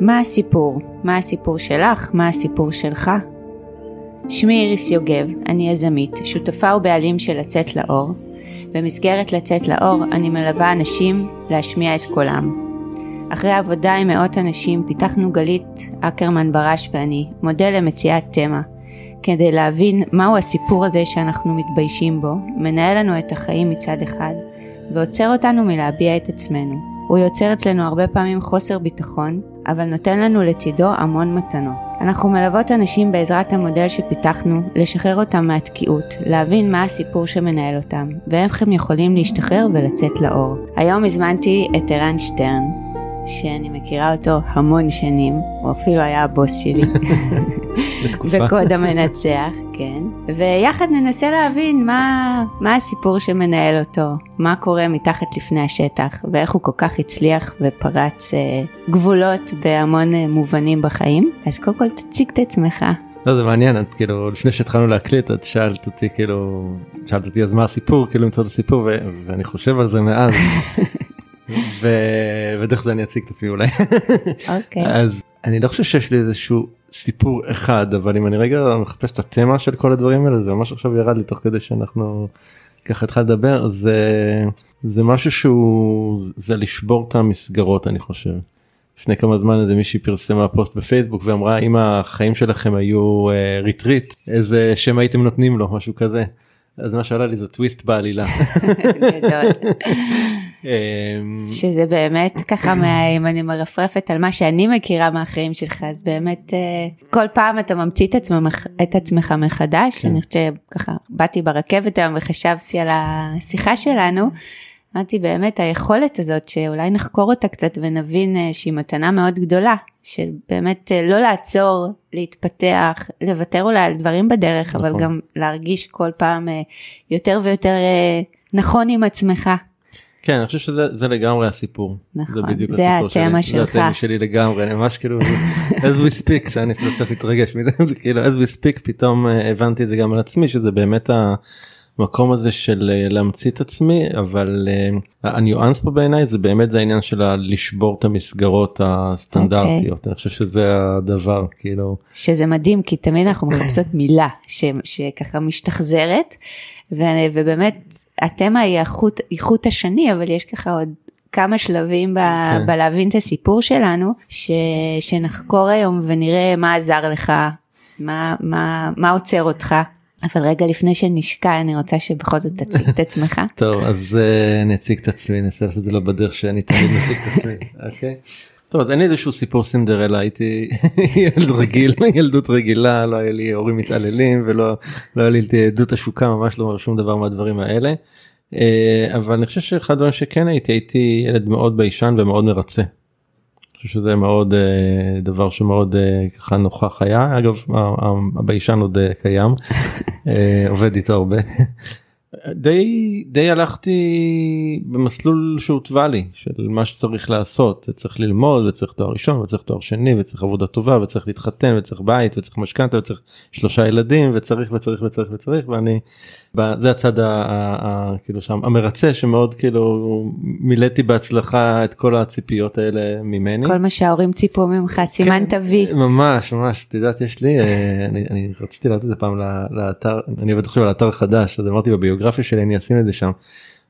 מה הסיפור? מה הסיפור שלך? מה הסיפור שלך? שמי איריס יוגב, אני יזמית, שותפה ובעלים של לצאת לאור. במסגרת לצאת לאור אני מלווה אנשים להשמיע את קולם. אחרי עבודה עם מאות אנשים פיתחנו גלית אקרמן ברש ואני מודל למציאת תמה, כדי להבין מהו הסיפור הזה שאנחנו מתביישים בו, מנהל לנו את החיים מצד אחד, ועוצר אותנו מלהביע את עצמנו. הוא יוצר אצלנו הרבה פעמים חוסר ביטחון, אבל נותן לנו לצידו המון מתנות. אנחנו מלוות אנשים בעזרת המודל שפיתחנו לשחרר אותם מהתקיעות, להבין מה הסיפור שמנהל אותם, ואיך הם יכולים להשתחרר ולצאת לאור. היום הזמנתי את ערן שטרן, שאני מכירה אותו המון שנים, הוא אפילו היה הבוס שלי. בקוד המנצח, כן. ויחד ננסה להבין מה, מה הסיפור שמנהל אותו, מה קורה מתחת לפני השטח, ואיך הוא כל כך הצליח ופרץ אה, גבולות בהמון אה, מובנים בחיים. אז קודם כל תציג את עצמך. לא זה מעניין את כאילו לפני שהתחלנו להקליט את שאלת אותי כאילו שאלת אותי אז מה הסיפור כאילו למצוא את הסיפור ו- ואני חושב על זה מאז ודרך זה אני אציג את עצמי אולי. אוקיי. אז אני לא חושב שיש לי איזשהו סיפור אחד אבל אם אני רגע מחפש את התמה של כל הדברים האלה זה ממש עכשיו ירד לי תוך כדי שאנחנו ככה התחלנו לדבר זה זה משהו שהוא זה לשבור את המסגרות אני חושב. לפני כמה זמן איזה מישהי פרסמה פוסט בפייסבוק ואמרה אם החיים שלכם היו retreat אה, איזה שם הייתם נותנים לו משהו כזה. אז מה שעלה לי זה טוויסט בעלילה. אמ, שזה באמת ככה אם אני מרפרפת על מה שאני מכירה מהחיים שלך אז באמת אה, כל פעם אתה ממציא את עצמך את עצמך מחדש כן. אני חושבת שככה באתי ברכבת היום וחשבתי על השיחה שלנו. אמרתי באמת היכולת הזאת שאולי נחקור אותה קצת ונבין אה, שהיא מתנה מאוד גדולה של באמת אה, לא לעצור להתפתח לוותר אולי על דברים בדרך נכון. אבל גם להרגיש כל פעם יותר ויותר נכון עם עצמך. כן אני חושב שזה לגמרי הסיפור. נכון, זה בדיוק זה התמה שלך. זה התמה שלי לגמרי, אני ממש כאילו, as we speak, אני אפילו קצת מתרגש מזה, זה כאילו as we speak פתאום אה, הבנתי את זה גם על עצמי שזה באמת המקום הזה של אה, להמציא את עצמי אבל אה, הניואנס פה בעיניי זה באמת זה העניין של לשבור את המסגרות הסטנדרטיות okay. אני חושב שזה הדבר כאילו שזה מדהים כי תמיד אנחנו מחפשות מילה ש, שככה משתחזרת ובאמת התמה היא החוט, חוט השני, אבל יש ככה עוד כמה שלבים ב, כן. בלהבין את הסיפור שלנו, ש, שנחקור היום ונראה מה עזר לך, מה, מה, מה עוצר אותך. אבל רגע לפני שנשקע אני רוצה שבכל זאת תציג את עצמך. טוב אז uh, אני אציג את עצמי ננסה לעשות את זה לא בדרך שאני תמיד מציג את עצמי. אוקיי. טוב אין לי איזשהו סיפור סינדרלה הייתי ילד רגיל ילדות רגילה לא היה לי הורים מתעללים ולא לא היה לי עדות השוקה ממש לא שום דבר מהדברים האלה. אה, אבל אני חושב שאחד הדברים שכן הייתי הייתי ילד מאוד ביישן ומאוד מרצה. אני חושב שזה מאוד אה, דבר שמאוד אה, ככה נוכח היה אגב הביישן עוד קיים עובד איתו הרבה. די די הלכתי במסלול שהותווה לי של מה שצריך לעשות צריך ללמוד וצריך תואר ראשון וצריך תואר שני וצריך עבודה טובה וצריך להתחתן וצריך בית וצריך משכנתה וצריך שלושה ילדים וצריך וצריך וצריך וצריך ואני זה הצד כאילו שם המרצה שמאוד כאילו מילאתי בהצלחה את כל הציפיות האלה ממני. כל מה שההורים ציפו ממך סימנת כן, וי. ממש ממש את יודעת יש לי אה, אני, אני רציתי לעלות את זה פעם לאתר אני עובד עכשיו על אתר חדש אז אמרתי בביוגרפיה שלי אני אשים את זה שם.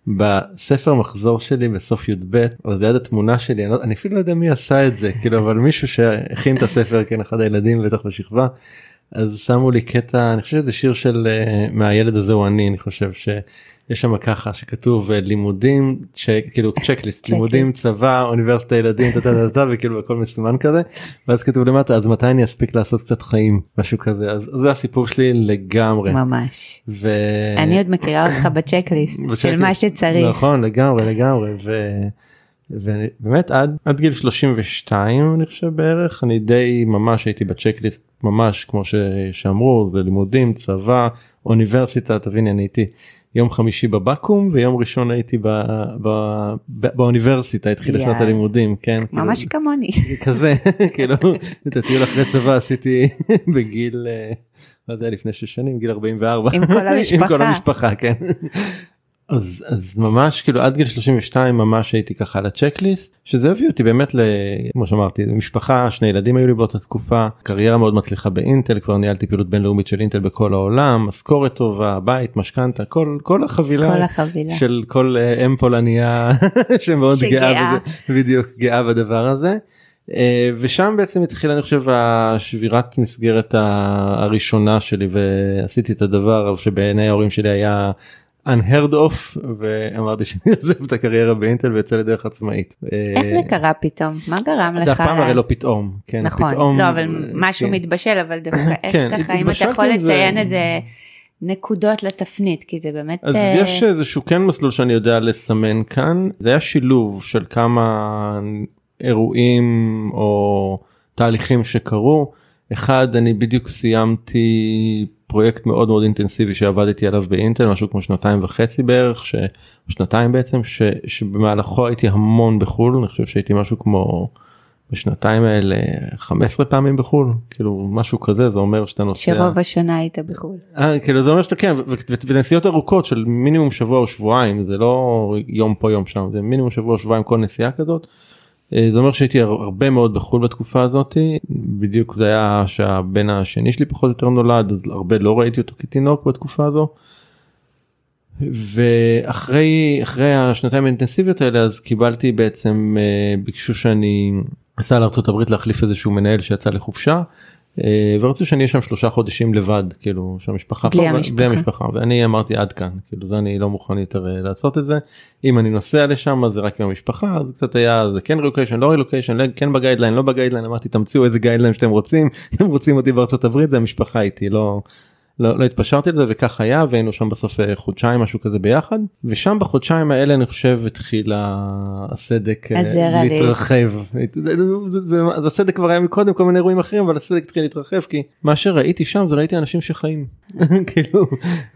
בספר מחזור שלי בסוף י"ב אז ליד התמונה שלי אני, לא, אני אפילו לא יודע מי עשה את זה כאילו אבל מישהו שהכין את הספר כן אחד הילדים בטח בשכבה אז שמו לי קטע אני חושב שזה שיר של uh, מהילד הזה הוא אני אני חושב שיש שם ככה שכתוב uh, לימודים כאילו צ'קליסט לימודים צבא אוניברסיטה ילדים וכאילו הכל מסומן כזה. ואז כתוב למטה אז מתי אני אספיק לעשות קצת חיים? משהו כזה. אז זה הסיפור שלי לגמרי. ממש. ואני עוד מכירה אותך בצ'קליסט של מה שצריך. נכון לגמרי לגמרי. ו... ובאמת עד עד גיל 32 אני חושב בערך אני די ממש הייתי בצ'קליסט ממש כמו ש, שאמרו זה לימודים צבא אוניברסיטה תביני אני הייתי יום חמישי בבקו"ם ויום ראשון הייתי ב, ב, ב, באוניברסיטה התחילה שנת הלימודים כן ממש כאילו, כמוני. כזה כאילו את הטיול אחרי צבא עשיתי בגיל אה, לא יודע לפני שש שנים גיל 44 עם כל המשפחה עם כל המשפחה כן. אז אז ממש כאילו עד גיל 32 ממש הייתי ככה על הצ'קליסט שזה הביא אותי באמת כמו שאמרתי משפחה שני ילדים היו לי באותה תקופה קריירה מאוד מצליחה באינטל כבר ניהלתי פעילות בינלאומית של אינטל בכל העולם משכורת טובה בית משכנתה כל כל החבילה, כל החבילה. של כל אה, אם פולניה שמאוד גאה בזה, בדיוק גאה בדבר הזה. אה, ושם בעצם התחילה אני חושב השבירת מסגרת הראשונה שלי ועשיתי את הדבר שבעיני ההורים שלי היה unheard of ואמרתי שאני אעזב את הקריירה באינטל ויוצא לדרך עצמאית. איך זה קרה פתאום? מה גרם לך? זה אף פעם הרי לא פתאום. כן, נכון, פתאום, לא אבל משהו כן. מתבשל אבל דווקא איך כן, ככה אם אתה יכול עם זה. לציין איזה נקודות לתפנית כי זה באמת אז אה, יש איזשהו כן מסלול שאני יודע לסמן כאן זה היה שילוב של כמה אירועים או תהליכים שקרו אחד אני בדיוק סיימתי פרויקט מאוד מאוד אינטנסיבי שעבדתי עליו באינטל משהו כמו שנתיים וחצי בערך ש... שנתיים בעצם ש... שבמהלכו הייתי המון בחו"ל אני חושב שהייתי משהו כמו בשנתיים האלה 15 פעמים בחו"ל כאילו משהו כזה זה אומר שאתה נוסע. שרוב השנה היית בחו"ל. אה, כאילו זה אומר שאתה כן ונסיעות ארוכות של מינימום שבוע או שבועיים זה לא יום פה יום שם זה מינימום שבוע או שבועיים כל נסיעה כזאת. אה, זה אומר שהייתי הר- הרבה מאוד בחו"ל בתקופה הזאת בדיוק זה היה שהבן השני שלי פחות או יותר נולד אז הרבה לא ראיתי אותו כתינוק בתקופה הזו. ואחרי אחרי השנתיים האינטנסיביות האלה אז קיבלתי בעצם אה, ביקשו שאני אסע לארה"ב להחליף איזשהו מנהל שיצא לחופשה. אה, ורצו שאני אהיה שם שלושה חודשים לבד כאילו שהמשפחה בלי פה, המשפחה. בלי המשפחה ואני אמרתי עד כאן כאילו זה אני לא מוכן יותר אה, לעשות את זה אם אני נוסע לשם זה רק עם המשפחה אז קצת היה זה כן רילוקיישן לא רילוקיישן כן ב guideline לא ב guideline אמרתי תמציאו איזה guideline שאתם רוצים אתם רוצים אותי בארצות הברית זה המשפחה איתי לא. לא, לא התפשרתי על זה וכך היה והיינו שם בסוף אה, חודשיים משהו כזה ביחד ושם בחודשיים האלה אני חושב התחיל הסדק אה. להתרחב. זה, זה, זה, זה, אז הסדק כבר היה מקודם כל מיני אירועים אחרים אבל הסדק התחיל להתרחב כי מה שראיתי שם זה ראיתי אנשים שחיים כאילו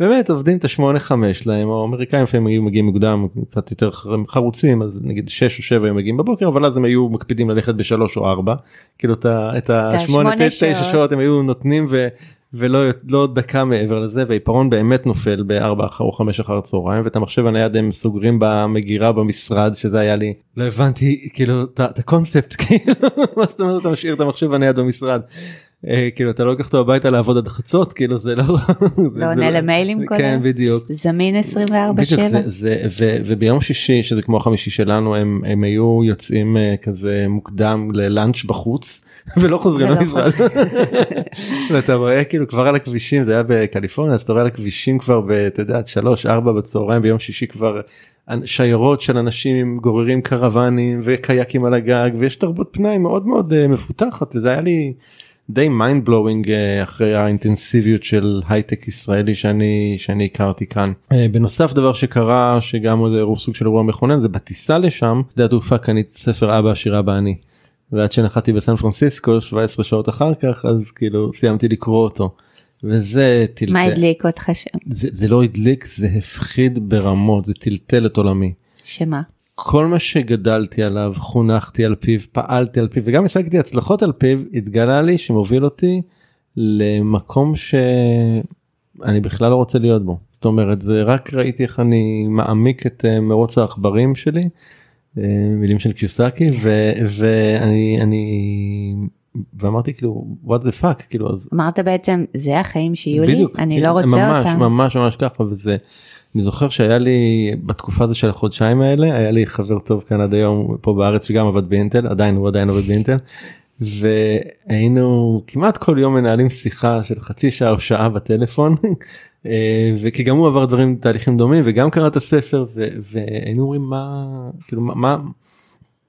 באמת עובדים את השמונה חמש שלהם או אמריקאים לפעמים מגיעים, מגיעים מוקדם קצת יותר חר- חרוצים אז נגיד שש או שבע הם מגיעים בבוקר אבל אז הם היו מקפידים ללכת בשלוש או ארבע כאילו את ה- השמונה תשע. שעות הם היו נותנים ו... ולא לא דקה מעבר לזה והעיפרון באמת נופל בארבע אחר או חמש אחר הצהריים ואת המחשב הנייד הם סוגרים במגירה במשרד שזה היה לי לא הבנתי כאילו את הקונספט כאילו מה זאת אומרת אתה משאיר את המחשב הנייד במשרד. אה, כאילו אתה לא לוקח אותו הביתה לעבוד עד חצות כאילו זה לא לא עונה למיילים כל כן היום? בדיוק. זמין 24/7. בדיוק, זה, זה, ו, וביום שישי שזה כמו החמישי שלנו הם, הם היו יוצאים uh, כזה מוקדם ללאנץ' בחוץ ולא חוזרים למשרד. ואתה רואה כאילו כבר על הכבישים זה היה בקליפורניה אז אתה רואה על הכבישים כבר ואתה יודע שלוש ארבע בצהריים ביום שישי כבר שיירות של אנשים גוררים קרוונים וקייקים על הגג ויש תרבות פנאי מאוד מאוד uh, מפותחת וזה היה לי די mind blowing אחרי האינטנסיביות של הייטק ישראלי שאני שאני הכרתי כאן. אה, בנוסף דבר שקרה שגם זה סוג של אירוע מכונן זה בטיסה לשם שדה התעופה קניתי ספר אבא עשיר אבא עני. ועד שנחתי בסן פרנסיסקו 17 שעות אחר כך אז כאילו סיימתי לקרוא אותו. וזה טלטל. מה הדליק אותך שם? זה, זה לא הדליק זה הפחיד ברמות זה טלטל את עולמי. שמה? כל מה שגדלתי עליו חונכתי על פיו פעלתי על פיו וגם השגתי הצלחות על פיו התגלה לי שמוביל אותי למקום שאני בכלל לא רוצה להיות בו זאת אומרת זה רק ראיתי איך אני מעמיק את אה, מרוץ העכברים שלי אה, מילים של קיוסקי ו- ואני אני ואמרתי כאילו what the fuck כאילו אז אמרת בעצם זה החיים שיהיו לי? בדיוק, אני כן, לא רוצה ממש, אותם. ממש ממש ככה וזה אני זוכר שהיה לי בתקופה הזו של החודשיים האלה היה לי חבר טוב כאן עד היום פה בארץ שגם עבד באינטל עדיין הוא עדיין עובד באינטל. והיינו כמעט כל יום מנהלים שיחה של חצי שעה או שעה בטלפון אה, וכי גם הוא עבר דברים תהליכים דומים וגם קרא את הספר ו- והיינו אומרים מה כאילו מה מה,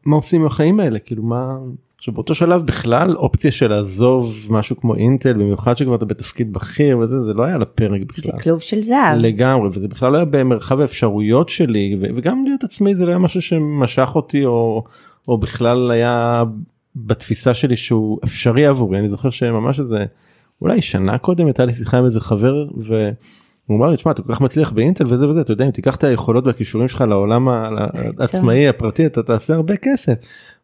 מה עושים עם החיים האלה כאילו מה עכשיו באותו שלב בכלל אופציה של לעזוב משהו כמו אינטל במיוחד שכבר אתה בתפקיד בכיר וזה זה לא היה על הפרק זה בכלל. כלוב של זהב. לגמרי וזה בכלל לא היה במרחב האפשרויות שלי ו- וגם להיות עצמי זה לא היה משהו שמשך אותי או, או בכלל היה בתפיסה שלי שהוא אפשרי עבורי אני זוכר שממש איזה אולי שנה קודם הייתה לי שיחה עם איזה חבר והוא אמר לי תשמע אתה כל כך מצליח באינטל וזה וזה אתה יודע אם תיקח את היכולות והכישורים שלך לעולם העצמאי הפרטי אתה תעשה הרבה כסף.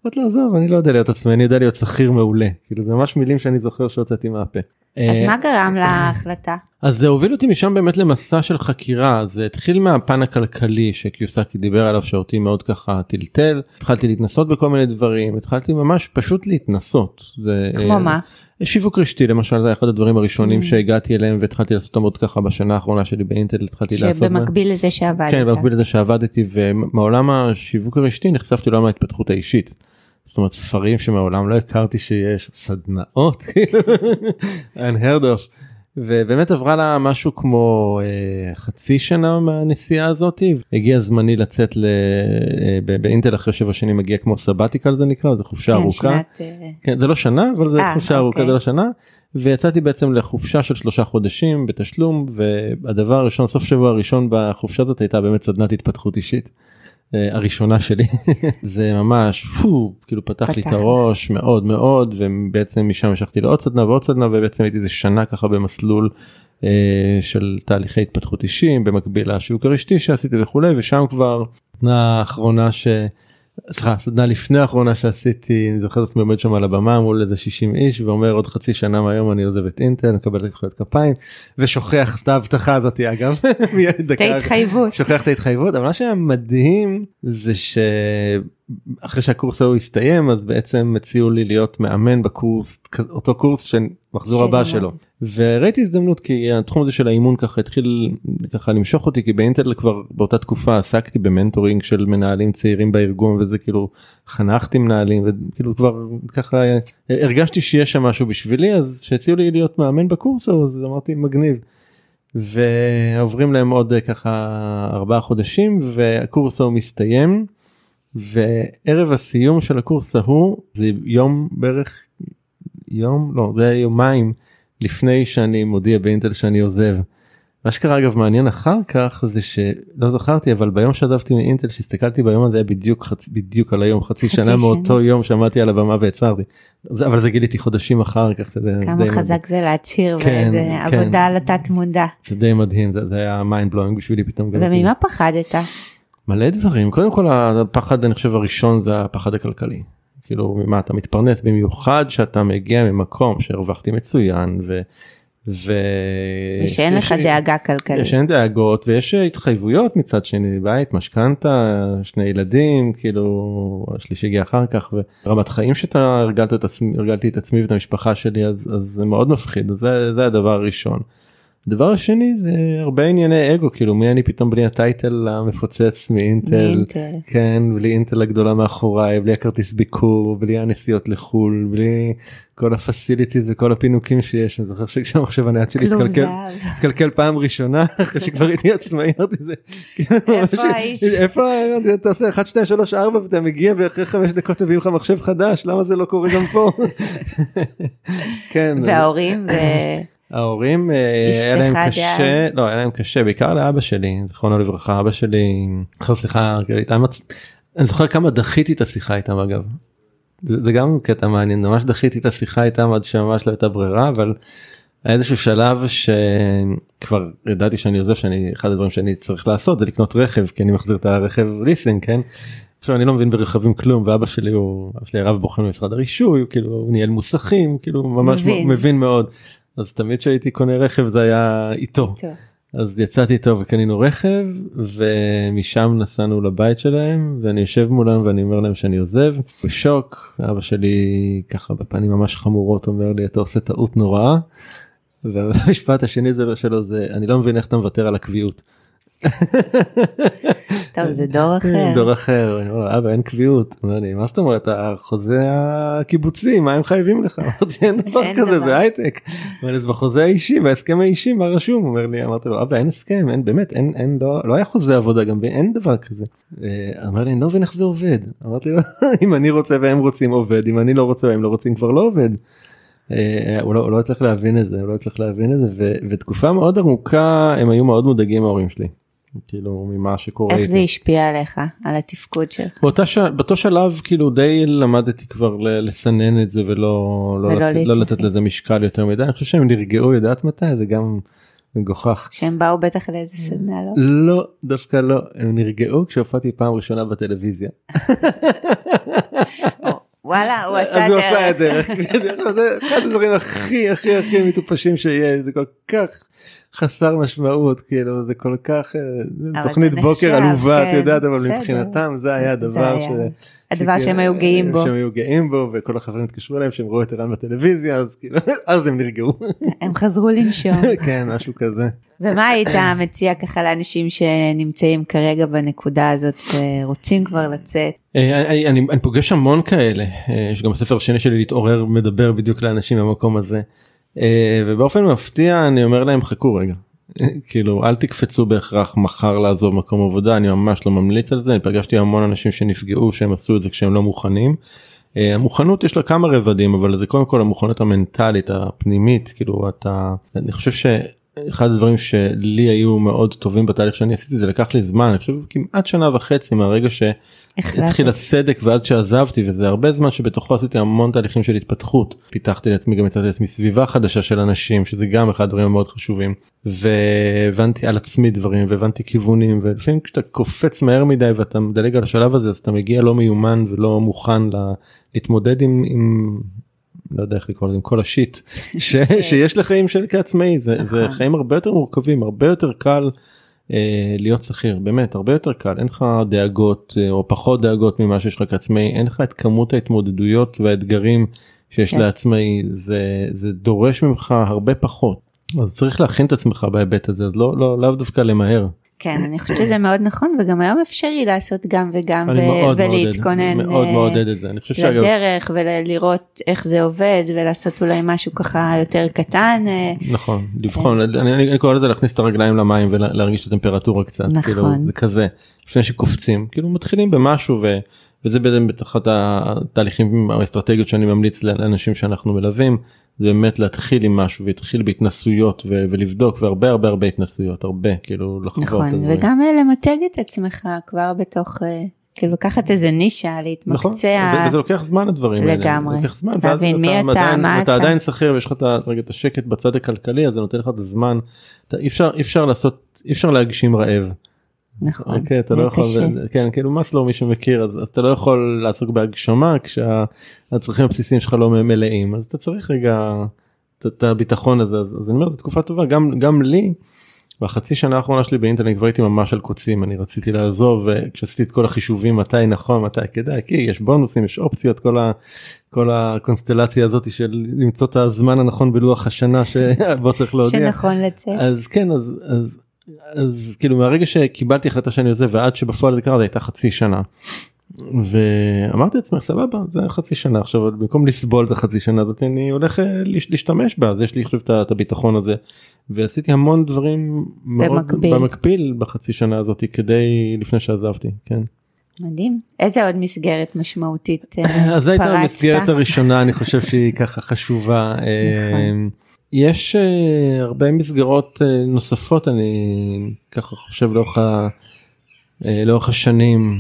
אמרתי לו עזוב אני לא יודע להיות עצמאי אני יודע להיות שכיר מעולה כאילו זה ממש מילים שאני זוכר שהוצאתי מהפה. אז אה, מה גרם להחלטה? אז זה הוביל אותי משם באמת למסע של חקירה זה התחיל מהפן הכלכלי שקיוסקי דיבר עליו שאותי מאוד ככה טלטל התחלתי להתנסות בכל מיני דברים התחלתי ממש פשוט להתנסות. זה, כמו אה, מה? שיווק רשתי למשל זה אחד הדברים הראשונים Mm. שהגעתי אליהם והתחלתי לעשות אותם עוד ככה בשנה האחרונה שלי באינטל התחלתי לעשות. שבמקביל לזה שעבדת. כן במקביל לזה שעבדתי ומעולם השיווק הרשתי נחשפתי לעולם ההתפתחות האישית. זאת אומרת ספרים שמעולם לא הכרתי שיש סדנאות כאילו unheard of. ובאמת עברה לה משהו כמו אה, חצי שנה מהנסיעה הזאתי הגיע זמני לצאת ל... אה, באינטל אחרי שבע שנים מגיע כמו סבתיקל זה נקרא זה חופשה כן, ארוכה. שנת, אה, כן זה לא שנה אבל זה אה, חופשה ארוכה אוקיי. זה לא שנה ויצאתי בעצם לחופשה של שלושה חודשים בתשלום והדבר הראשון סוף שבוע הראשון בחופשה הזאת הייתה באמת סדנת התפתחות אישית. אה, הראשונה שלי זה ממש פו, כאילו פתח לי את פתח. הראש מאוד מאוד ובעצם משם המשכתי לעוד סדנה ועוד סדנה ובעצם הייתי איזה שנה ככה במסלול אה, של תהליכי התפתחות אישיים במקביל לשיווק הרשתי שעשיתי וכולי ושם כבר האחרונה ש... סליחה סדנה לפני האחרונה שעשיתי אני זוכר את עצמי עומד שם על הבמה מול איזה 60 איש ואומר עוד חצי שנה מהיום אני עוזב את אינטל מקבל את מחיאות כפיים ושוכח את ההבטחה הזאת אגב את ההתחייבות. שוכח את ההתחייבות אבל מה שהיה מדהים זה שאחרי שהקורס ההוא הסתיים אז בעצם הציעו לי להיות מאמן בקורס אותו קורס שמחזור הבא שלו. וראיתי הזדמנות כי התחום הזה של האימון ככה התחיל ככה למשוך אותי כי באינטל כבר באותה תקופה עסקתי במנטורינג של מנהלים צעירים בארגון וזה כאילו חנכתי מנהלים וכאילו כבר ככה הרגשתי שיש שם משהו בשבילי אז שהציעו לי להיות מאמן בקורס ההוא אז אמרתי מגניב. ועוברים להם עוד ככה ארבעה חודשים והקורס ההוא מסתיים וערב הסיום של הקורס ההוא זה יום בערך יום לא זה היה יומיים לפני שאני מודיע באינטל שאני עוזב. מה שקרה אגב מעניין אחר כך זה שלא זכרתי אבל ביום שעזבתי מאינטל שהסתכלתי ביום הזה היה בדיוק חצ... בדיוק על היום חצי חצי שנה שנה. מאותו יום שעמדתי על הבמה והצהרתי אבל זה גיליתי חודשים אחר כך. שזה כמה מדהים. חזק זה להצהיר כן, ואיזה כן. עבודה על התת מודע. זה די מדהים זה, זה היה mind blowing בשבילי פתאום. וממה פחדת? מלא דברים קודם כל הפחד אני חושב הראשון זה הפחד הכלכלי. כאילו ממה אתה מתפרנס במיוחד שאתה מגיע ממקום שהרווחתי מצוין ו... ו... ושאין לך יש- דאגה כלכלית. יש אין דאגות ויש התחייבויות מצד שני בית משכנתה שני ילדים כאילו השלישי הגיע אחר כך ורמת חיים שאתה הרגלת את עצמי הרגלתי את עצמי ואת המשפחה שלי אז, אז זה מאוד מפחיד זה, זה הדבר הראשון. הדבר השני זה הרבה ענייני אגו כאילו מי אני פתאום בלי הטייטל המפוצץ מאינטל. מאינטל. כן בלי אינטל הגדולה מאחוריי בלי הכרטיס ביקור בלי הנסיעות לחול בלי כל הפסיליטיז וכל הפינוקים שיש אני זוכר שכשהמחשב הנייד שלי התקלקל. התקלקל פעם ראשונה אחרי שכבר הייתי עצמאי אמרתי זה כאילו, איפה האיש? איפה אתה עושה 1 2 3 4 ואתה מגיע ואחרי 5 דקות מביאים לך מחשב חדש למה זה לא קורה גם פה. כן וההורים. ההורים אה, היה להם. קשה לא היה להם קשה בעיקר לאבא שלי זכרונו לברכה אבא שלי אחרי שיחה איתם אני זוכר כמה דחיתי את השיחה איתם אגב. זה, זה גם קטע מעניין ממש דחיתי את השיחה איתם עד שממש לא הייתה ברירה אבל היה איזשהו שלב שכבר ידעתי שאני עוזב שאני אחד הדברים שאני צריך לעשות זה לקנות רכב כי אני מחזיר את הרכב ליסינג כן. עכשיו אני לא מבין ברכבים כלום ואבא שלי הוא אבא שלי הרב בוחן במשרד הרישוי הוא כאילו הוא ניהל מוסכים כאילו ממש מבין. מבין מאוד אז תמיד כשהייתי קונה רכב זה היה איתו טוב. אז יצאתי איתו וקנינו רכב ומשם נסענו לבית שלהם ואני יושב מולם ואני אומר להם שאני עוזב בשוק אבא שלי ככה בפנים ממש חמורות אומר לי אתה עושה טעות נוראה. והמשפט השני זה שלו זה אני לא מבין איך אתה מוותר על הקביעות. טוב זה דור אחר. דור אחר אני אומר אבא אין קביעות אומר לי מה זאת אומרת החוזה הקיבוצי מה הם חייבים לך אמרתי אין דבר כזה דבר." זה הייטק. בחוזה האישי בהסכם האישי מה רשום אומר לי אמרתי לו אבא אין הסכם אין באמת אין אין לא היה חוזה עבודה גם אין דבר כזה. אה, אמר לי אני לא מבין איך זה עובד אמרתי לו אם אני רוצה והם רוצים עובד אם אני לא רוצה והם לא רוצים כבר לא עובד. אה, הוא לא הוא לא הצליח להבין את זה הוא לא הצליח להבין את זה ו- ותקופה מאוד ארוכה הם היו מאוד מודאגים ההורים שלי. כאילו ממה שקורה. איך. זה השפיע עליך על התפקוד שלך? באותה ש... באותו שלב כאילו די למדתי כבר לסנן את זה ולא לא, ולא לת... לא. לתת לזה משקל יותר מדי אני חושב שהם נרגעו יודעת מתי זה גם מגוחך. שהם באו בטח לאיזה סדנה לא? לא דווקא לא הם נרגעו כשהופעתי פעם ראשונה בטלוויזיה. וואלה, הוא עשה אז הוא עשה דרך. דרך. זה אחד הדברים הכי הכי הכי מטופשים שיש, זה כל כך חסר משמעות, כאילו זה כל כך, אה, תוכנית בוקר עלובה, את כן, יודעת, אבל. מבחינתם זה היה הדבר ש... הדבר שהם היו גאים בו. שהם היו גאים בו, וכל החברים התקשרו אליהם שהם ראו את ערן בטלוויזיה, אז כאילו, אז הם נרגעו. הם חזרו לנשום. כן, משהו כזה. ומה היית מציע ככה לאנשים שנמצאים כרגע בנקודה הזאת ורוצים כבר לצאת? אה, אני, אני, אני פוגש המון כאלה, אה, יש גם בספר השני שלי להתעורר מדבר בדיוק לאנשים במקום הזה. אה, ובאופן מפתיע אני אומר להם חכו רגע. כאילו אל תקפצו בהכרח מחר לעזוב מקום עבודה אני ממש לא ממליץ על זה אני פגשתי המון אנשים שנפגעו שהם עשו את זה כשהם לא מוכנים. אה, המוכנות יש לה כמה רבדים אבל זה קודם כל המוכנות המנטלית הפנימית כאילו אתה אני חושב שאחד הדברים שלי היו מאוד טובים בתהליך שאני עשיתי זה לקח לי זמן אני חושב כמעט שנה וחצי מהרגע. שהתחיל הסדק ואז שעזבתי וזה הרבה זמן שבתוכו עשיתי המון תהליכים של התפתחות פיתחתי לעצמי גם יצאתי לעצמי סביבה חדשה של אנשים שזה גם אחד הדברים המאוד חשובים והבנתי על עצמי דברים והבנתי כיוונים ולפעמים כשאתה קופץ מהר מדי ואתה מדלג על השלב הזה אז אתה מגיע לא מיומן ולא מוכן לה, להתמודד עם. עם לא יודע איך לקרוא לזה עם כל השיט ש, שיש לחיים של כעצמאי. זה, זה נכון. חיים הרבה יותר מורכבים הרבה יותר קל אה, להיות שכיר באמת הרבה יותר קל. אין לך דאגות אה, או פחות דאגות ממה שיש לך כעצמאי. אין לך את כמות ההתמודדויות והאתגרים שיש כן. לעצמאי. זה זה דורש ממך הרבה פחות. אז צריך להכין את עצמך בהיבט הזה. אז לא לא לאו דווקא למהר. כן, אני חושבת שזה מאוד נכון וגם היום אפשרי לעשות גם וגם ו- ולהתכונן מאוד אה, מעודד את זה אני חושב שאגב לדרך ולראות איך זה עובד ולעשות אולי משהו ככה יותר קטן. אה, נכון לבחון אני, אני, אני קורא לזה להכניס את הרגליים למים ולהרגיש את הטמפרטורה קצת נכון. כאילו זה כזה לפני שקופצים כאילו מתחילים במשהו וזה בעצם בתחת התהליכים האסטרטגיות שאני ממליץ לאנשים שאנחנו מלווים זה באמת להתחיל עם משהו והתחיל בהתנסויות ו, ולבדוק והרבה הרבה הרבה התנסויות הרבה כאילו לחוות נכון. וגם למתג את עצמך כבר בתוך, אה, כאילו לקחת איזה נישה, נכון, להתמקצע. ו- וזה לוקח זמן הדברים האלה, לגמרי. לוקח זמן, ואז להבין מי אתה, עדיין, מה אתה אתה. עדיין שכיר ויש לך את רגע את השקט בצד הכלכלי אז זה נותן לך את הזמן, אתה, אי אפשר אי אפשר לעשות אי אפשר להגשים רעב, נכון, אוקיי, אתה לא יכול. כן כאילו מסלו מי שמכיר אז, אז אתה לא יכול לעסוק בהגשמה כשהצרכים הבסיסיים שלך לא מלאים אז אתה צריך רגע את- הביטחון הזה אז, אז אני אומר זו תקופה טובה גם גם לי. בחצי שנה האחרונה שלי באינטרנט כבר הייתי ממש על קוצים אני רציתי לעזוב וכשעשיתי את כל החישובים מתי נכון מתי כדאי כי יש בונוסים יש אופציות כל, ה, כל הקונסטלציה הזאת של למצוא את הזמן הנכון בלוח השנה שבו צריך להודיע. שנכון לצאת. אז כן אז אז אז כאילו מהרגע שקיבלתי החלטה שאני עוזב ועד שבפועל זה קרה זה הייתה חצי שנה. ואמרתי לעצמי סבבה זה חצי שנה עכשיו במקום לסבול את החצי שנה הזאת אני הולך אה, להש- להשתמש בה אז יש לי עכשיו את הביטחון הזה ועשיתי המון דברים במקביל. במקביל בחצי שנה הזאת כדי לפני שעזבתי כן. מדהים. איזה עוד מסגרת משמעותית אה, אז זו הייתה פרצת? המסגרת הראשונה אני חושב שהיא ככה חשובה. אה, יש אה, הרבה מסגרות אה, נוספות אני ככה חושב לאורך, ה- אה, לאורך השנים.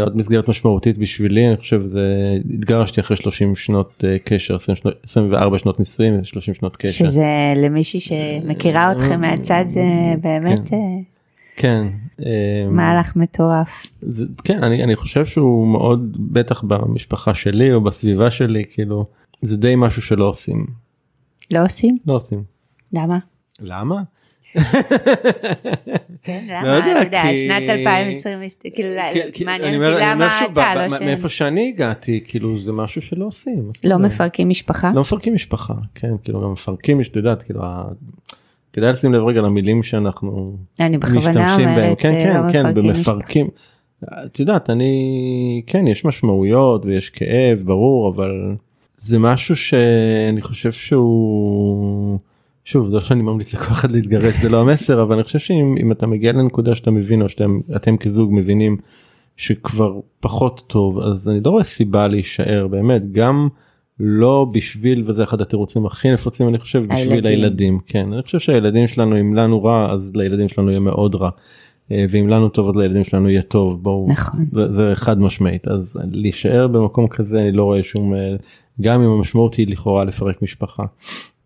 עוד מסגרת משמעותית בשבילי אני חושב זה התגרשתי אחרי 30 שנות קשר 20 שנות- 24 שנות נישואים 30 שנות קשר. שזה למישהי שמכירה אתכם מהצד זה באמת כן. אה, כן. אה, מהלך מטורף. זה, כן אני, אני חושב שהוא מאוד בטח במשפחה שלי או בסביבה שלי כאילו זה די משהו שלא עושים לא עושים? לא עושים. למה? למה? כן, לא למה? יודע, אתה יודע, שנת 2022, כאילו מעניין אותי למה אתה, לא ב- ש... מאיפה שאני הגעתי כאילו זה משהו שלא עושים. לא. מפרקים משפחה? לא מפרקים משפחה כן כאילו גם מפרקים את יודעת כאילו כדאי לשים לב רגע למילים שאנחנו משתמשים בהם כן אה, כן לא כן מפרקים משפחה. במפרקים. את יודעת אני כן יש משמעויות ויש כאב ברור אבל זה משהו שאני חושב שהוא שוב לא שאני ממליץ לכל אחד להתגרש זה לא המסר אבל אני חושב שאם אם אתה מגיע לנקודה שאתה מבין או שאתם אתם כזוג מבינים שכבר פחות טוב אז אני לא רואה סיבה להישאר באמת גם לא בשביל וזה אחד התירוצים הכי נפוצים אני חושב בשביל הילדים. הילדים כן אני חושב שהילדים שלנו אם לנו רע אז לילדים שלנו יהיה מאוד רע. אה, ואם לנו טוב אז לילדים שלנו יהיה טוב בואו נכון. זה, זה חד משמעית אז להישאר במקום כזה אני לא רואה שום אה, גם אם המשמעות היא לכאורה לפרק משפחה.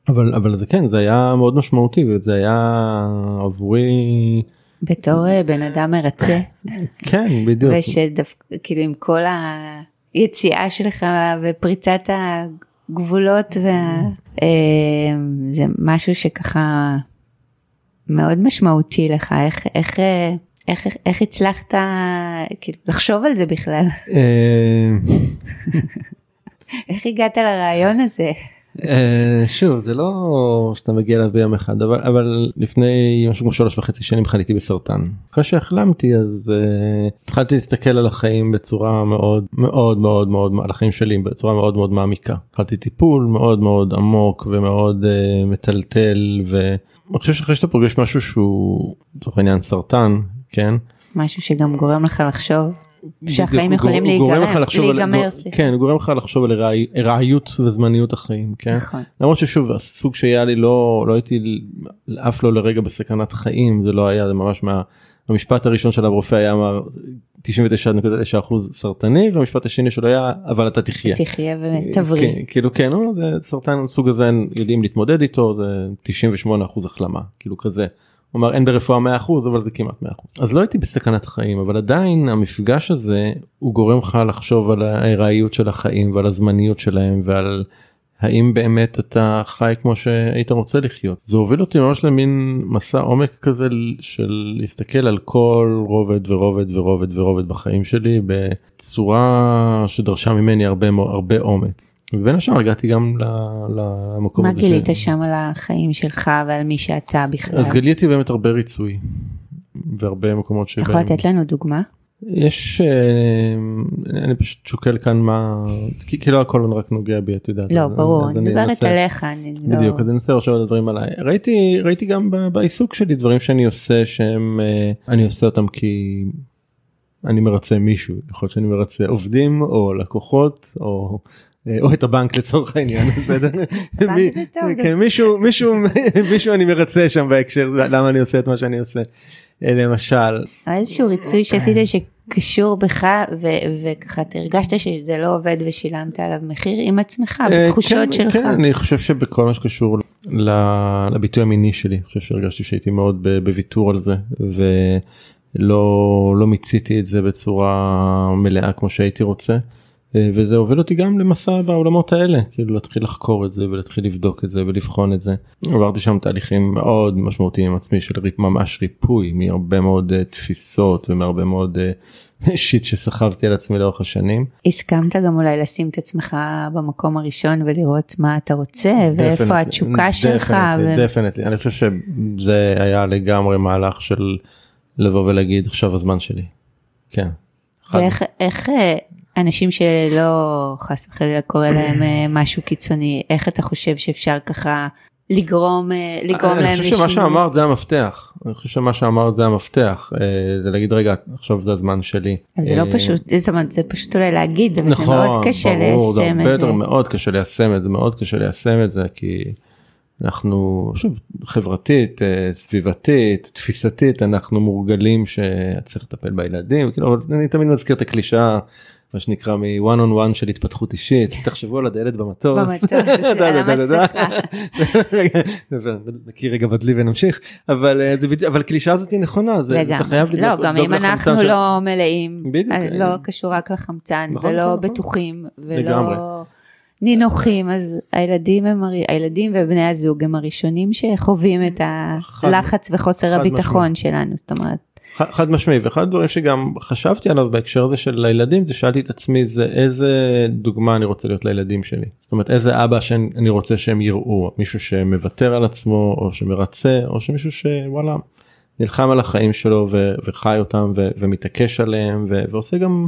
אבל אבל זה כן זה היה מאוד משמעותי וזה היה עבורי בתור אה, בן אדם מרצה, כן בדיוק ושדווקא כאילו עם כל היציאה שלך ופריצת הגבולות וה... זה משהו שככה מאוד משמעותי לך, איך, איך, איך, איך הצלחת כאילו, לחשוב על זה בכלל? אה, איך הגעת לרעיון הזה? אה, שוב זה לא שאתה מגיע אליו ביום אחד אבל אבל לפני משהו כמו שלוש וחצי שנים חליתי בסרטן אחרי שהחלמתי אז uh, התחלתי להסתכל על החיים בצורה מאוד מאוד מאוד מאוד על החיים שלי בצורה מאוד מאוד מעמיקה התחלתי טיפול מאוד מאוד עמוק ומאוד uh, מטלטל ואני חושב שאחרי שאתה פוגש משהו שהוא לצורך העניין סרטן כן משהו שגם גורם לך לחשוב שהחיים יכולים להיגמר, להיגמר, סליחה. כן, גורם לך לחשוב על ארעיות וזמניות החיים, כן? נכון. למרות ששוב, הסוג שהיה לי לא, לא הייתי אף לא לרגע בסכנת חיים, זה לא היה, זה ממש מה... המשפט הראשון של הרופא היה אמר 99.9% סרטני והמשפט השני שלו היה אבל אתה תחיה. תחיה ותבריא. כן, כאילו כן, זה סרטן סוג הזה יודעים להתמודד איתו זה 98% החלמה כאילו כזה. הוא אמר אין ברפואה 100% אבל זה כמעט 100%. אז לא הייתי בסכנת חיים אבל עדיין המפגש הזה הוא גורם לך לחשוב על הארעיות של החיים ועל הזמניות שלהם ועל האם באמת אתה חי כמו שהיית רוצה לחיות. זה הוביל אותי ממש למין מסע עומק כזה של להסתכל על כל רובד ורובד ורובד ורובד בחיים שלי בצורה שדרשה ממני הרבה הרבה אומץ. ובין השאר הגעתי גם למקום הזה. מה גילית ש... שם על החיים שלך ועל מי שאתה בכלל? אז גיליתי באמת הרבה ריצוי. והרבה מקומות שבהם... יכול לתת לנו דוגמה? יש אה, אני פשוט שוקל כאן מה כי לא הכל רק נוגע בי את יודעת. לא ברור אני מדברת עליך. אני לא- בדיוק אז אני אנסה לחשוב על הדברים עליי ראיתי ראיתי גם בעיסוק שלי דברים שאני עושה שהם אה, אני עושה אותם כי אני מרצה מישהו יכול להיות שאני מרצה עובדים או לקוחות או אה, או את הבנק לצורך העניין בסדר כן, מישהו מישהו מישהו אני מרצה שם בהקשר למה אני עושה את מה שאני עושה למשל איזשהו ריצוי שעשית שקשור בך וככה הרגשת שזה לא עובד ושילמת עליו מחיר עם עצמך אה, בתחושות כן, שלך. כן, אני חושב שבכל מה שקשור לביטוי המיני שלי אני חושב שהרגשתי שהייתי מאוד בוויתור על זה ולא לא מיציתי את זה בצורה מלאה כמו שהייתי רוצה. אה, וזה הוביל אותי גם למסע בעולמות האלה כאילו להתחיל לחקור את זה ולהתחיל לבדוק את זה ולבחון את זה. עברתי שם תהליכים מאוד משמעותיים עם עצמי של ממש ריפוי מהרבה מאוד uh, תפיסות ומהרבה מאוד uh, שיט שסחבתי על עצמי לאורך השנים. הסכמת גם אולי לשים את עצמך במקום הראשון ולראות מה אתה רוצה ואיפה התשוקה שלך. דפנטלי, ו... אני חושב שזה היה לגמרי מהלך של לבוא ולהגיד עכשיו הזמן שלי. כן. ואיך איך אנשים שלא חס וחלילה קורה להם אה, משהו קיצוני, איך אתה חושב שאפשר ככה לגרום, אה, לגרום להם לשינוי? אני חושב שמה שאמרת זה המפתח, אני חושב שמה שאמרת זה המפתח, אה, זה להגיד רגע עכשיו זה הזמן שלי. זה לא פשוט, זאת אומרת זה פשוט אולי להגיד, אבל נכון, זה מאוד קשה ליישם את זה. ברור, מאוד קשה ליישם את זה, מאוד קשה ליישם את זה כי אנחנו שוב חברתית, סביבתית, תפיסתית, אנחנו מורגלים שצריך לטפל בילדים, כאילו אני תמיד מזכיר את הקלישאה. מה שנקרא מ-one on one של התפתחות אישית תחשבו על הדלת במטוס. במטוס, על המסכה. נכיר רגע בדלי ונמשיך אבל אה, זה אבל קלישה הזאת היא נכונה אתה חייב לא גם אם אנחנו לא מלאים לא קשור רק לחמצן נכון, ולא נכון, נכון. בטוחים ולא. נינוחים אז הילדים הם הילדים ובני הזוג הם הראשונים שחווים את הלחץ וחוסר הביטחון שלנו זאת אומרת חד משמעי ואחד הדברים שגם חשבתי עליו בהקשר הזה של הילדים זה שאלתי את עצמי זה איזה דוגמה אני רוצה להיות לילדים שלי זאת אומרת איזה אבא שאני רוצה שהם יראו מישהו שמוותר על עצמו או שמרצה או שמישהו שוואלה נלחם על החיים שלו ו- וחי אותם ו- ומתעקש עליהם ו- ועושה גם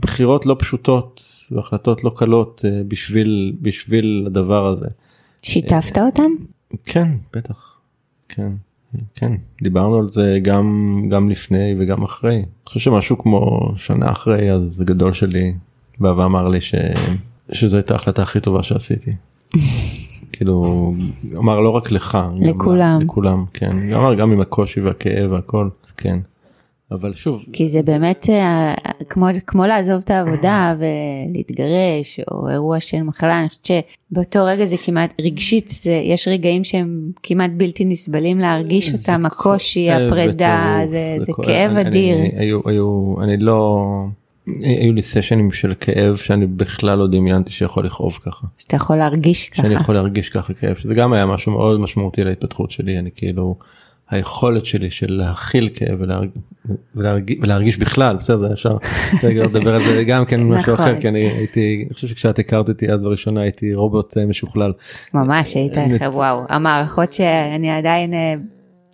בחירות לא פשוטות והחלטות לא קלות אה, בשביל בשביל הדבר הזה. שיתפת אותם? כן בטח כן. כן דיברנו על זה גם גם לפני וגם אחרי. אני חושב שמשהו כמו שנה אחרי אז גדול שלי בא ואמר לי ש... שזו הייתה ההחלטה הכי טובה שעשיתי. כאילו אמר לא רק לך לכולם לכולם כן אמר גם עם הקושי והכאב והכל אז כן. אבל שוב כי זה באמת אה, כמו כמו לעזוב את העבודה ולהתגרש או אירוע של מחלה אני חושבת שבאותו רגע זה כמעט רגשית זה יש רגעים שהם כמעט בלתי נסבלים להרגיש אותם הקושי הפרידה זה, זה כאב אדיר. היו היו אני לא היו לי סשנים של כאב שאני בכלל לא דמיינתי שיכול לכאוב ככה. שאתה יכול להרגיש ככה. שאני יכול להרגיש ככה כאב שזה גם היה משהו מאוד משמעותי להתפתחות שלי אני כאילו היכולת שלי של להכיל כאב ולהרג... ולהרגיש, ולהרגיש בכלל בסדר אפשר לדבר על זה גם כן משהו נכון. אחר כי אני הייתי אני חושב שכשאת הכרת אותי אז בראשונה הייתי רובוט אה, משוכלל. ממש היית. לך וואו המערכות שאני עדיין אה,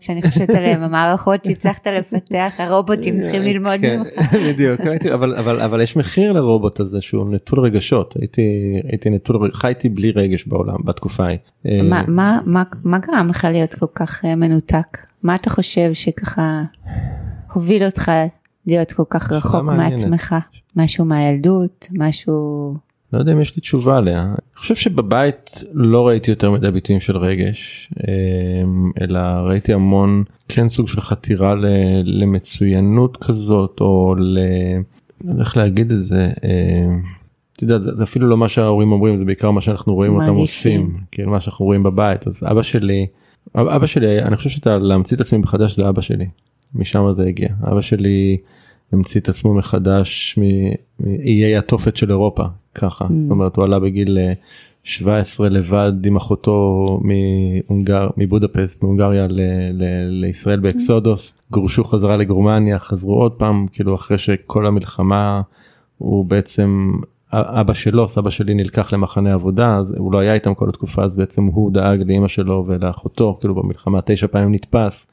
כשאני חושבת עליהם המערכות שהצלחת לפתח הרובוטים צריכים ללמוד כן, ממך. בדיוק אבל יש מחיר לרובוט הזה שהוא נטול רגשות הייתי נטול חייתי בלי רגש בעולם בתקופה ההיא. אה, מה- מה גרם לך להיות כל כך אה, מנותק? מה אתה חושב שככה הוביל אותך להיות כל כך רחוק. מעצמך? משהו מהילדות? משהו... לא יודע אם יש לי תשובה עליה. אני חושב שבבית לא ראיתי יותר מדי ביטויים של רגש, אמ, אלא ראיתי המון כן סוג של חתירה ל- למצוינות כזאת, או ל... לא יודע איך להגיד את זה. אמ, אתה יודע, זה אפילו לא מה שההורים אומרים, זה בעיקר מה שאנחנו רואים אותם. עושים, כאילו מה שאנחנו רואים בבית. אז אבא שלי, אבא שלי, אני חושב שאתה להמציא את עצמי מחדש זה אבא שלי, משם זה הגיע. אבא שלי המציא את עצמו מחדש מאיי התופת של אירופה, ככה. Mm. זאת אומרת, הוא עלה בגיל אה, 17 לבד עם אחותו מהונגר, מבודפסט, מהונגריה ל- ל- לישראל באקסודוס, גורשו חזרה לגרמניה, חזרו עוד פעם, כאילו אחרי שכל המלחמה הוא בעצם אבא שלו סבא שלי נלקח למחנה עבודה אז הוא לא היה איתם כל התקופה אז בעצם הוא דאג לאמא שלו ולאחותו כאילו במלחמה תשע פעמים נתפס.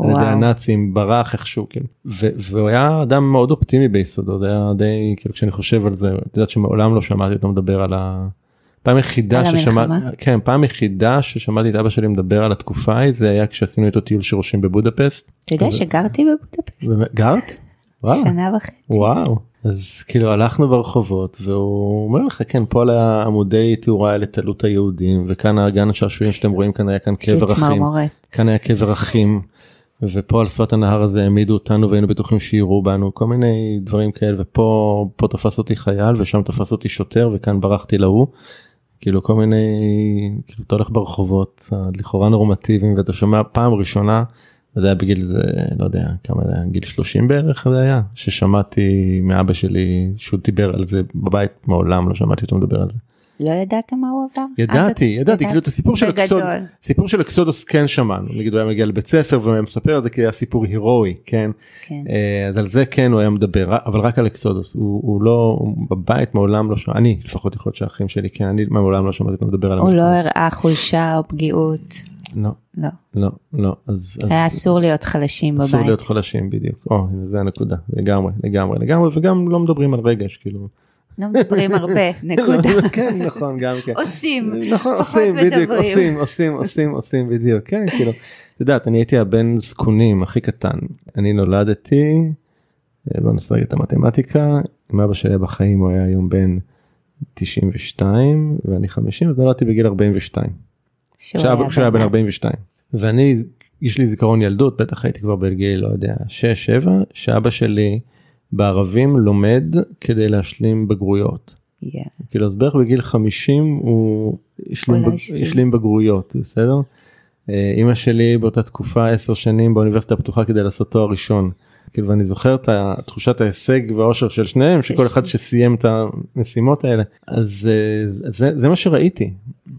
על ידי. הנאצים ברח איכשהו כאילו ו- והוא היה אדם מאוד אופטימי ביסודו זה היה די כאילו כשאני חושב על זה את יודעת שמעולם לא שמעתי אותו מדבר על ה... פעם יחידה ששמעתי? כן פעם יחידה ששמעתי את אבא שלי מדבר על התקופה ההיא זה היה כשעשינו איתו טיול שורשים בבודפסט. אתה יודע שגרתי בבודפסט? גרת? וואו. שנה וחצי. וואו אז כאילו הלכנו ברחובות והוא אומר לך כן פה על העמודי תאורה האלה תלו את היהודים וכאן הגן השעשועים שאתם רואים כאן היה כאן קבר אחים. כאן היה קבר אחים ופה על שפת הנהר הזה העמידו אותנו והיינו בטוחים שיראו בנו כל מיני דברים כאלה ופה פה תפס אותי חייל ושם תפס אותי שוטר וכאן ברחתי להוא. כאילו כל מיני כאילו אתה הולך ברחובות לכאורה נורמטיביים ואתה שומע פעם ראשונה זה היה בגיל זה לא יודע כמה זה היה גיל 30 בערך זה היה ששמעתי מאבא שלי שהוא דיבר על זה בבית מעולם לא שמעתי אותו מדבר על זה. לא ידעת מה הוא עבר? ידעתי אה, אתה- ידעתי כאילו את הסיפור של. אקסוד סיפור של אקסודוס כן שמענו נגיד הוא היה מגיע לבית ספר והיה מספר את זה כי היה סיפור הירואי כן כן. אה, אז על זה כן הוא היה מדבר אבל רק על אקסודוס הוא, הוא לא הוא בבית מעולם לא שמע אני לפחות יכול להיות שהאחים שלי כן אני מעולם לא שמעתי אותו מדבר על הוא לא. הראה חולשה או פגיעות. לא לא. לא לא אז, אז היה אסור להיות חלשים אסור בבית. להיות חלשים בדיוק או זה הנקודה לגמרי לגמרי לגמרי וגם לא מדברים על רגש כאילו לא מדברים הרבה, נקודה. כן נכון גם כן. עושים, נכון עושים בדיוק. עושים עושים עושים עושים בדיוק כן כאילו את יודעת אני הייתי הבן זקונים הכי קטן. אני נולדתי אה, בוא רגע את המתמטיקה אם אבא שלי בחיים הוא היה היום בן 92 ואני 50 אז נולדתי בגיל 42 שהוא כשהיה היה בן בן- 42 ואני יש לי זיכרון ילדות בטח הייתי כבר בגיל לא יודע 6 7 שאבא שלי בערבים לומד כדי להשלים בגרויות. Yeah. כאילו אז בערך בגיל 50 הוא השלים, בג... השלים. בגרויות בסדר. אה, אימא שלי באותה תקופה 10 שנים באוניברסיטה הפתוחה כדי לעשות תואר ראשון. כאילו ואני זוכר את תחושת ההישג והאושר של שניהם שכל אחד. שסיים את המשימות האלה אז אה, זה, זה מה שראיתי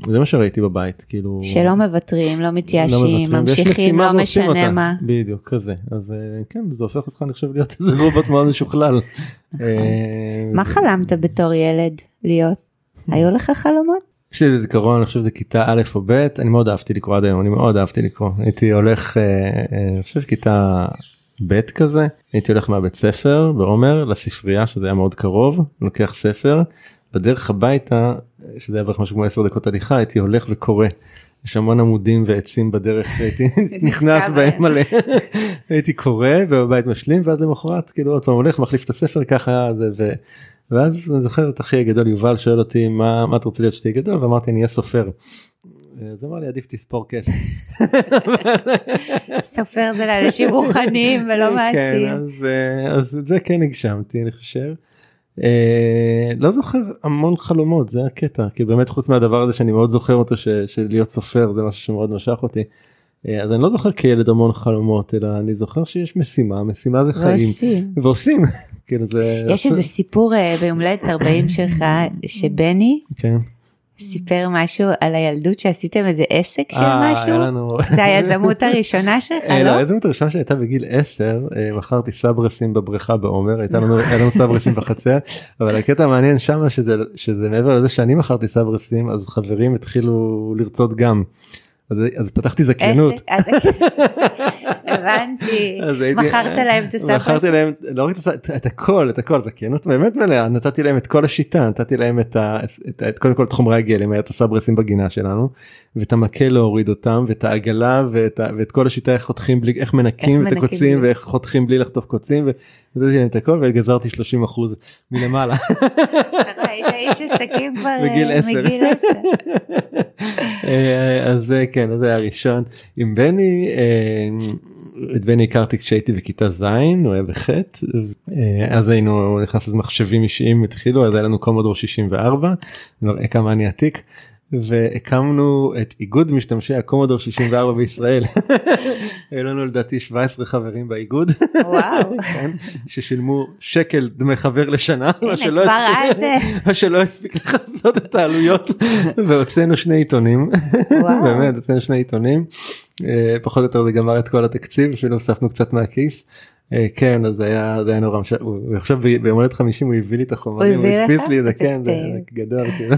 זה מה שראיתי בבית כאילו שלא מוותרים, לא לא מתייאשים, ויש ממשיכים, לא משנה אותה. מה. בדיוק כזה אז אה, כן זה הופך אותך אני חושב להיות איזה רובוט מאוד משוכלל. אה, נכון. מה חלמת בתור ילד להיות? היו לך חלומות? יש לי זיכרון אני חושב שזה כיתה א' או ב' אני מאוד אהבתי לקרוא עד היום אני מאוד אהבתי לקרוא הייתי הולך אה, אה, אני חושב כיתה ב' כזה הייתי הולך מהבית ספר בעומר לספרייה שזה היה מאוד קרוב לוקח ספר בדרך הביתה שזה היה בערך משהו כמו 10 דקות הליכה הייתי הולך וקורא. יש המון עמודים ועצים בדרך הייתי נכנס בהם. מלא הייתי קורא ובבית משלים ואז למחרת כאילו עוד פעם הולך מחליף את הספר ככה זה ו... ואז אני זוכר את אחי הגדול יובל שואל אותי מה מה אתה רוצה להיות שתהיה גדול ואמרתי אני אהיה סופר. אז אמר לי עדיף תספור כסף. סופר זה לאנשים רוחניים ולא כן, מעשיים. אז, אה, אז את זה כן הגשמתי אני חושב. אה, לא זוכר המון חלומות זה הקטע כי באמת חוץ מהדבר הזה שאני מאוד זוכר אותו ש- של להיות סופר זה משהו שמאוד משך אותי. אה, אז אני לא זוכר כילד המון חלומות אלא אני זוכר שיש משימה משימה זה חיים ועושים. ועושים כאילו זה יש איזה סיפור אה, ביום הולדת 40 שלך שבני כן. סיפר משהו על הילדות שעשיתם איזה עסק של אה, משהו? היה לנו- זה היזמות הראשונה שלך, אה, לא? לא, היזמות הראשונה שהייתה בגיל 10 אה, מכרתי סברסים בבריכה בעומר הייתה לנו סברסים בחצר אבל הקטע המעניין שם שזה מעבר לזה שאני מכרתי סברסים אז חברים התחילו לרצות גם. אז, פתחתי זכיינות. הבנתי, מכרת להם את הסבא. מכרתי להם לא רק את הכל את הכל זכיינות באמת מלאה. נתתי להם את כל השיטה נתתי להם את, ה, את, קודם כל את חומרי הגלם היה את הסברסים בגינה שלנו ואת המקל להוריד אותם ואת העגלה ואת, כל השיטה איך חותכים בלי איך מנקים את הקוצים ואיך חותכים בלי לחטוף קוצים ונתתי להם את הכל וגזרתי 30 אחוז מלמעלה היית איש עסקים כבר בגיל אה, עשר. מגיל 10. אה, אז זה כן אז זה היה הראשון עם בני אה, את בני הכרתי כשהייתי בכיתה ז' הוא היה בחטא אה, אז היינו נכנס לזה מחשבים אישיים התחילו אז היה לנו קומודור 64 זה מראה כמה אני עתיק. והקמנו את איגוד משתמשי הקומודור 64 בישראל. היו לנו לדעתי 17 חברים באיגוד וואו. כן, ששילמו שקל דמי חבר לשנה מה שלא הספיק- זה. מה שלא הספיק לכסות את העלויות והוצאנו שני עיתונים וואו. באמת הוצאנו שני עיתונים אה, פחות או יותר זה גמר את כל התקציב אפילו הוספנו קצת מהכיס. אה, כן אז זה היה זה היה נורא. הוא עכשיו ב- ביום הולדת 50 הוא הביא לי את החומרים הוא הדפיס? לי את זה כן זה גדול כאילו.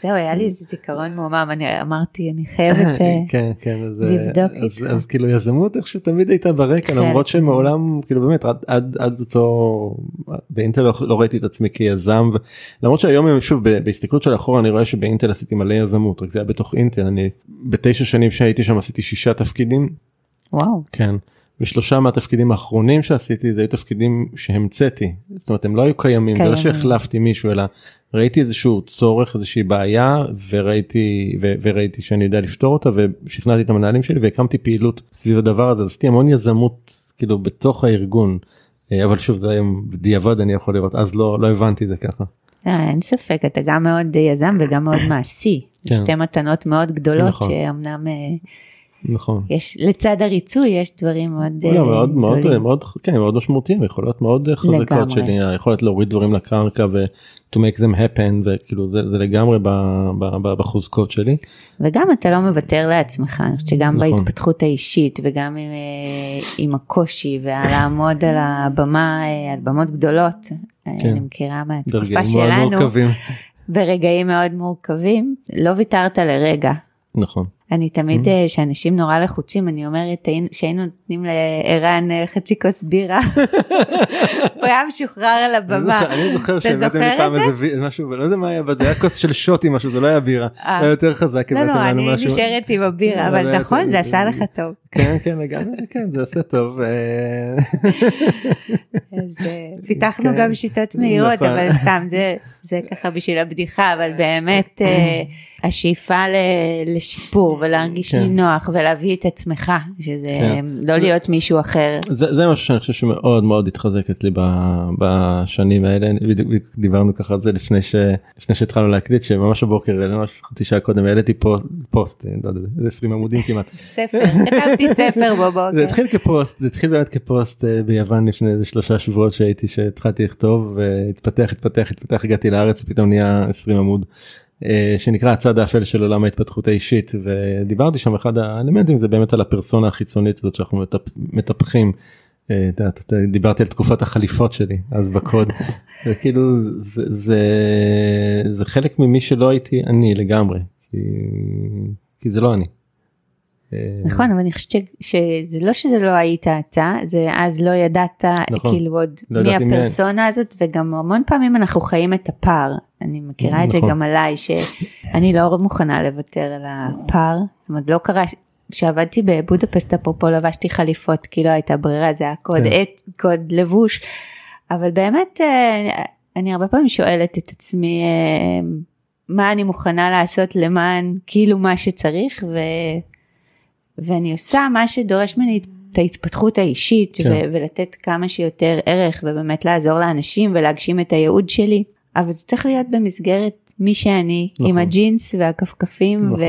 זהו, היה לי איזה זיכרון מעומם, אני אמרתי, אני חייבת... אה, כן כן אז, אה, לבדוק אז, איתך. אז כאילו יזמות איכשהו תמיד הייתה ברקע חלק. למרות שמעולם כאילו באמת עד אותו באינטל לא, לא ראיתי את עצמי כיזם למרות שהיום שוב בהסתכלות של אחורה אני רואה שבאינטל עשיתי מלא יזמות רק זה היה בתוך אינטל אני בתשע שנים שהייתי שם עשיתי שישה תפקידים וואו. כן. ושלושה מהתפקידים האחרונים שעשיתי זה היו תפקידים שהמצאתי זאת אומרת הם לא היו קיימים זה לא. שהחלפתי מישהו אלא ראיתי איזשהו צורך איזושהי בעיה וראיתי ו- וראיתי שאני יודע לפתור אותה ושכנעתי את המנהלים שלי והקמתי פעילות סביב הדבר הזה עשיתי המון יזמות כאילו בתוך הארגון אה, אבל שוב זה היום בדיעבד אני יכול לראות אז לא לא הבנתי את זה ככה. אה, אין ספק, אתה גם מאוד יזם וגם מאוד מעשי. כן. שתי מתנות מאוד גדולות נכון. אה, נכון. יש, לצד הריצוי יש דברים מאוד אה, לא, מאוד מאוד גדולים. מאוד כן מאוד משמעותיים יכולות מאוד אה, חזקות. שלי היכולת להוריד דברים לקרקע ו to make them happen וכאילו זה, זה לגמרי ב, ב, ב, בחוזקות שלי. וגם אתה לא מוותר לעצמך, אני חושבת שגם נכון. בהתפתחות האישית וגם עם, אה, עם הקושי ולעמוד על הבמה, אה, על במות גדולות, אה, כן. אני מכירה מהתקופה שלנו. ברגעים מאוד מורכבים, לא ויתרת לרגע. נכון. אני תמיד, אה, שאנשים נורא לחוצים, אני אומרת היינו- שהיינו נותנים לערן אה, חצי כוס בירה, הוא היה משוחרר על הבמה. זוכר- אני זוכר שהבאתם לי זוכר פעם זה? איזה משהו לא יודע מה היה בזה היה כוס של שוטים משהו זה לא היה בירה אה. היה יותר חזק לא, לא, אני. נשארת עם הבירה, אבל זה- נכון, זה- זה עשה לך טוב. כן כן לגמרי כן זה עושה טוב. אז פיתחנו כן. גם שיטות מהירות, נכון. אבל סתם זה, זה ככה בשביל הבדיחה, אבל באמת השאיפה ל- ולהרגיש כן. נינוח ולהביא את עצמך, שזה כן. לא להיות מישהו אחר. זה, זה משהו שאני חושב שמאוד מאוד התחזק אצלי בשנים האלה בדיוק דיברנו ככה על זה לפני ש... לפני שהתחלנו להקליט שממש הבוקר ממש חצי שעה קודם העליתי פוסט פוסט לא יודע, איזה 20 עמודים כמעט. ספר, כתבתי ספר בבוקר. זה התחיל כפוסט זה התחיל באמת כפוסט אה, ביוון לפני איזה שלושה שבועות שהייתי שהתחלתי לכתוב והתפתח התפתח התפתח הגעתי לארץ פתאום נהיה 20 עמוד. אה, שנקרא הצד האפל של עולם ההתפתחות האישית ודיברתי שם אחד האלמנטים זה באמת על הפרסונה החיצונית הזאת שאנחנו מטפ- מטפחים. אה, דיברתי על תקופת החליפות שלי אז בקוד וכאילו זה, זה, זה חלק ממי שלא הייתי אני לגמרי כי, כי זה לא אני. אה, נכון, אבל אני חושבת שזה לא שזה לא היית אתה, זה אז לא ידעת נכון. כאילו עוד לא מי ידעתי מי- הפרסונה הזאת, וגם המון פעמים אנחנו חיים את הפער. אני מכירה את זה נכון. גם עליי, שאני לא מוכנה לוותר על הפער. זאת אומרת, לא קרה, כשעבדתי בבודפסט אפרופו לבשתי חליפות, כי לא הייתה ברירה, זה היה קוד כן. עט, קוד לבוש. אבל באמת, אה, אני הרבה פעמים שואלת את עצמי, אה, מה אני מוכנה לעשות למען כאילו מה שצריך, ו... ואני עושה מה שדורש ממני את ההתפתחות האישית כן. ו- ולתת כמה שיותר ערך ובאמת לעזור לאנשים ולהגשים את הייעוד שלי. אבל זה צריך להיות במסגרת מי שאני, נכון. עם הג'ינס והכפכפים, נכון.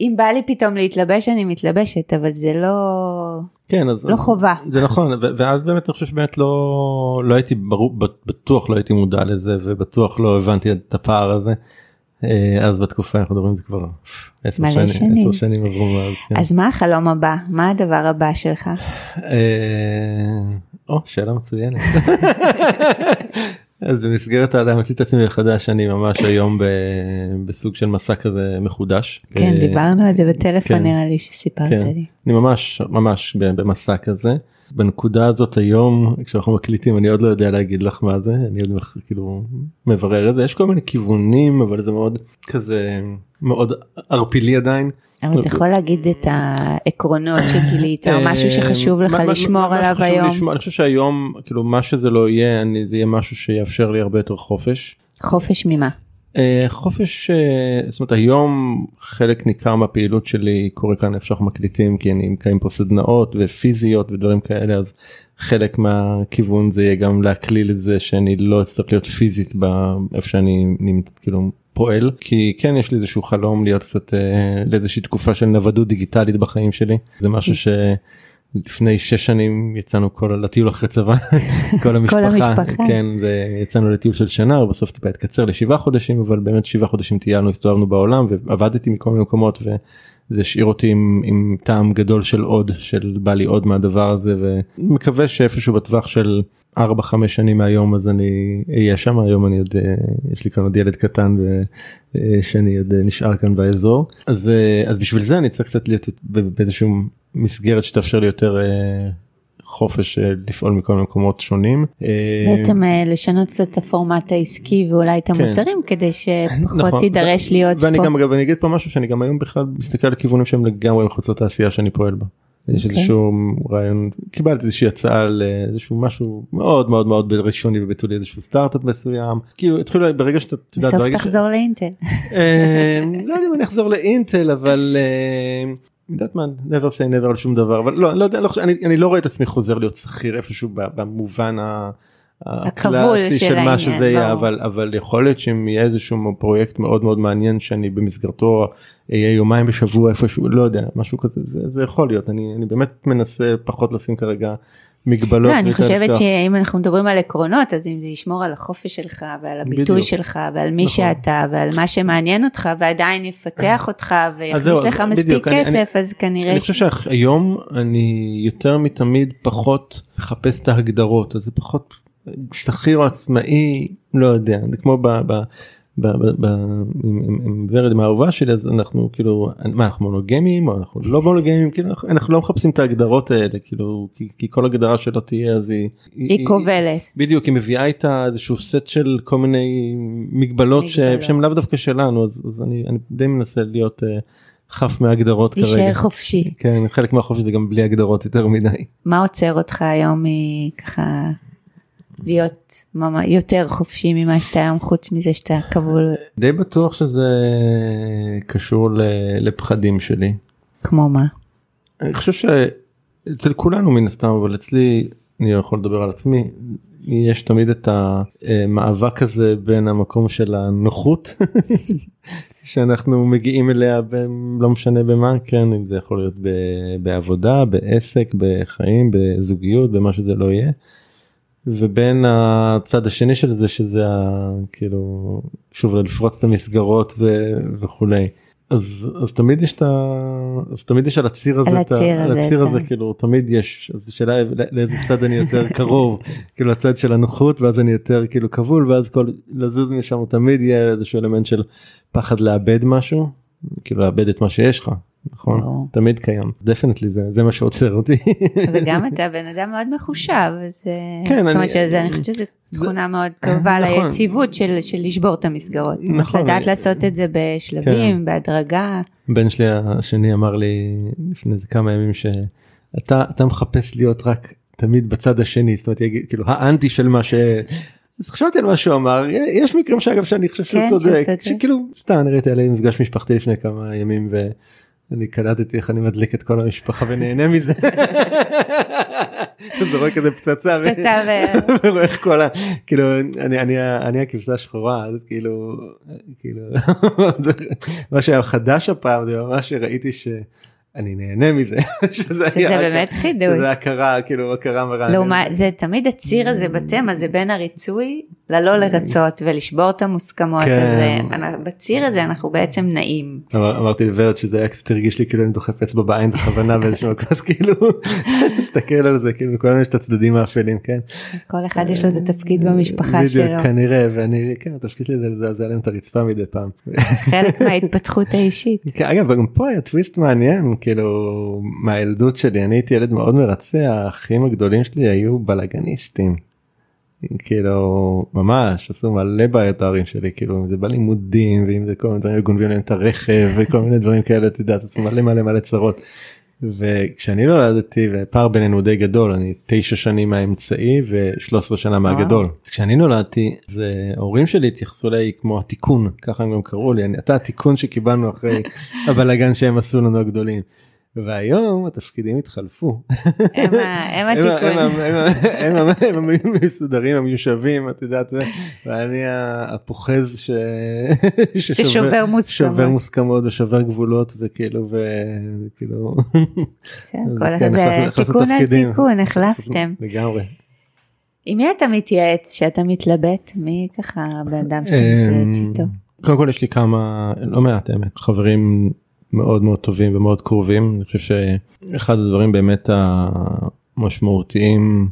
ואם בא לי פתאום להתלבש אני מתלבשת, אבל זה לא, כן אז לא חובה. זה נכון ואז באמת אני חושב שבאמת לא לא הייתי ברור בטוח לא הייתי מודע לזה ובטוח לא הבנתי את הפער הזה. אה, אז בתקופה אנחנו מדברים זה כבר עשר שנים, שנים. שנים עברו מאז. כן. אז מה החלום הבא? מה הדבר הבא שלך? אה, או שאלה מצוינת. אז במסגרת העלמת את עצמי מחדש אני ממש היום ב- בסוג של מסע כזה מחודש. כן, אה, דיברנו על זה בטלפון כן. נראה לי שסיפרת כן, לי. אני ממש ממש במסע כזה. בנקודה הזאת היום כשאנחנו מקליטים אני עוד לא יודע להגיד לך מה זה אני עוד כאילו מברר את זה יש כל מיני כיוונים אבל זה מאוד כזה מאוד ערפילי עדיין. אבל אתה יכול להגיד את העקרונות שגילית, או משהו אה, שחשוב לך לשמור עליו היום? אני חושב שהיום כאילו מה שזה לא יהיה אני זה יהיה משהו שיאפשר לי הרבה יותר חופש. חופש ממה? אה, חופש אה, זאת אומרת היום חלק ניכר מהפעילות שלי קורה כאן איפה שאנחנו מקליטים כי אני מקיים פה סדנאות ופיזיות ודברים כאלה אז חלק מהכיוון זה יהיה גם להקליל את זה שאני לא אצטרך להיות פיזית באיפה שאני נמצא כאילו פועל. כי כן יש לי איזשהו חלום להיות קצת אה, לאיזושהי תקופה של נוודות דיגיטלית בחיים שלי. זה משהו ש... לפני שש שנים יצאנו כל לטיול אחרי צבא כל המשפחה. המשפחה. כן זה יצאנו לטיול של שנה ובסוף טיפה התקצר לשבעה חודשים אבל באמת שבעה חודשים טיילנו הסתובבנו בעולם ועבדתי מכל מיני מקומות וזה השאיר אותי עם, עם טעם גדול של עוד של בא לי עוד מהדבר הזה ומקווה שאיפשהו בטווח של 4-5 שנים מהיום אז אני אהיה שם. היום אני עוד אה, יש לי כאן עוד ילד קטן ושאני עוד אה, נשאר כאן באזור. אז אה, אז בשביל זה אני צריך קצת להיות באיזשהו מסגרת שתאפשר לי יותר אה, חופש אה, לפעול מכל מקומות שונים. בעצם אה, לשנות קצת את הפורמט העסקי ואולי את כן. המוצרים כדי שפחות נכון. תידרש להיות ואני פה. גם אגב אני אגיד פה משהו שאני גם היום בכלל מסתכל על כיוונים שהם לגמרי מחוץ לתעשייה שאני פועל בה. יש אוקיי. איזשהו רעיון קיבלתי איזושהי הצעה לאיזשהו משהו מאוד מאוד מאוד ראשוני ובתולי איזשהו סטארט-אפ מסוים כאילו התחילו ברגע שאתה בסוף ברגע ש- תחזור לאינטל. לא יודע אם אני אחזור לאינטל אבל יודעת מה never say never על שום דבר אבל לא לא יודע לא אני אני לא רואה את עצמי חוזר להיות שכיר איפשהו במובן הקלאסי של של מה העניין, שזה יהיה. אבל אבל יכול להיות שאם יהיה איזשהו פרויקט מאוד מאוד מעניין שאני במסגרתו אהיה יומיים בשבוע איפשהו לא יודע משהו כזה זה, זה יכול להיות אני אני באמת מנסה פחות לשים כרגע מגבלות. לא, אני חושבת לפתוח. שאם אנחנו מדברים על עקרונות אז אם זה ישמור על החופש שלך ועל הביטוי בדיוק. שלך ועל מי נכון. שאתה ועל מה שמעניין אותך ועדיין יפתח אותך ויכניס לך מספיק בדיוק, אני- כסף אז כנראה אני חושב שהיום אני יותר מתמיד פחות מחפש את ההגדרות אז זה פחות שכיר או עצמאי לא יודע זה כמו ב... ב ב- ב- ב- עם- עם עם ורד עם האהובה שלי אז אנחנו כאילו מה אנחנו מונוגמים או אנחנו לא מונוגמים כאילו אנחנו, אנחנו לא מחפשים את ההגדרות האלה כאילו כי, כי כל הגדרה שלא תהיה אז היא, היא כובלת. בדיוק היא מביאה איתה איזשהו סט של כל מיני מגבלות, מגבלות. שהן לאו דווקא שלנו אז, אז אני, אני די מנסה להיות uh, חף מהגדרות כרגע. להישאר חופשי. כן חלק מהחופש זה גם בלי הגדרות יותר מדי. מה עוצר אותך היום מככה להיות ממש יותר חופשי ממה שאתה היום חוץ מזה שאתה כבול די בטוח שזה קשור לפחדים שלי. כמו מה? אני חושב שאצל כולנו מן הסתם אבל אצלי אני יכול לדבר על עצמי יש תמיד את המאבק הזה בין המקום של הנוחות שאנחנו מגיעים אליה ב- לא משנה במה כן אם זה יכול להיות ב- בעבודה בעסק בחיים בזוגיות במה שזה לא יהיה. ובין הצד השני של זה שזה כאילו שוב לפרוץ את המסגרות ו, וכולי. אז, אז תמיד יש את ה... אז תמיד יש על הציר הזה, על הציר על הזה, הציר את הזה כאילו תמיד יש אז השאלה לא- לאיזה צד אני יותר קרוב כאילו הצד של הנוחות ואז אני יותר כאילו כבול ואז כל לזוז משם תמיד יהיה איזשהו אלמנט של פחד לאבד משהו כאילו לאבד את מה שיש לך נכון ברור. תמיד קיים דפנטלי זה זה מה שעוצר אותי. וגם אתה בן אדם מאוד מחושב אז אה, כן, זאת אומרת שזה אני חושבת שזו תכונה מאוד קרובה נכון. ליציבות של של לשבור את המסגרות. נכון, לדעת אני- לעשות את זה בשלבים בהדרגה. בן שלי השני אמר לי לפני כמה ימים שאתה אתה מחפש להיות רק תמיד בצד השני זאת אומרת יגיד, כאילו האנטי של מה ש... אז חשבתי על מה שהוא אמר יש מקרים שאגב שאני חושב שהוא כן, צודק. שכאילו סתם אני ראיתי עליי מפגש משפחתי לפני כמה ימים ואני קלטתי איך אני מדליק את כל המשפחה ונהנה מזה. זורק איזה פצצה פצצה ורואה איך כל ה... כאילו אני אני אני הכבשה השחורה אז כאילו כאילו מה שהיה חדש הפעם זה ממש שראיתי שאני נהנה מזה שזה שזה היה- באמת חידוש. שזה הכרה כאילו הכרה מרעננת. לעומת זה תמיד הציר הזה בתמה זה בין הריצוי ללא לרצות ולשבור את המוסכמות כן. הזה בציר הזה אנחנו בעצם נעים אמר- אמרתי לוורד שזה היה קצת הרגיש לי כאילו אני דוחף אצבע בעין בכוונה באיזשהו מקום אז כאילו תסתכל על זה כאילו לכולנו יש את הצדדים האפלים כן. כל אחד יש לו את התפקיד במשפחה בדיוק, שלו כנראה ואני כן התפקיד שלי זה לזעזע להם את הרצפה מדי פעם. חלק מההתפתחות האישית כן, אגב גם פה היה טוויסט מעניין כאילו מהילדות שלי אני הייתי ילד מאוד מרצה האחים הגדולים שלי היו בלאגניסטים. כאילו ממש עשו מלא בעיות ההורים שלי כאילו אם זה בלימודים ואם זה כל מיני דברים גונבים להם את הרכב וכל מיני דברים כאלה את יודעת עשו מלא מלא מלא צרות. וכשאני נולדתי ופער בינינו די גדול אני תשע שנים מהאמצעי ו-13 שנה מהגדול כשאני נולדתי זה ההורים שלי התייחסו אליי כמו התיקון ככה הם גם קראו לי אני אתה התיקון שקיבלנו אחרי הבלאגן שהם עשו לנו הגדולים. והיום התפקידים התחלפו. הם התיקון הם המסודרים המיושבים את יודעת ואני הפוחז ששובר מוסכמות. שובר מוסכמות ושובר גבולות וכאילו וכאילו כן, אחד זה תיקון על. תיקון החלפתם לגמרי. עם מי אתה מתייעץ שאתה מתלבט מי ככה הבן אדם שאתה אמ, מתייעץ איתו קודם כל יש לי כמה לא מעט האמת חברים מאוד מאוד טובים ומאוד קרובים. אני חושב שאחד הדברים באמת המשמעותיים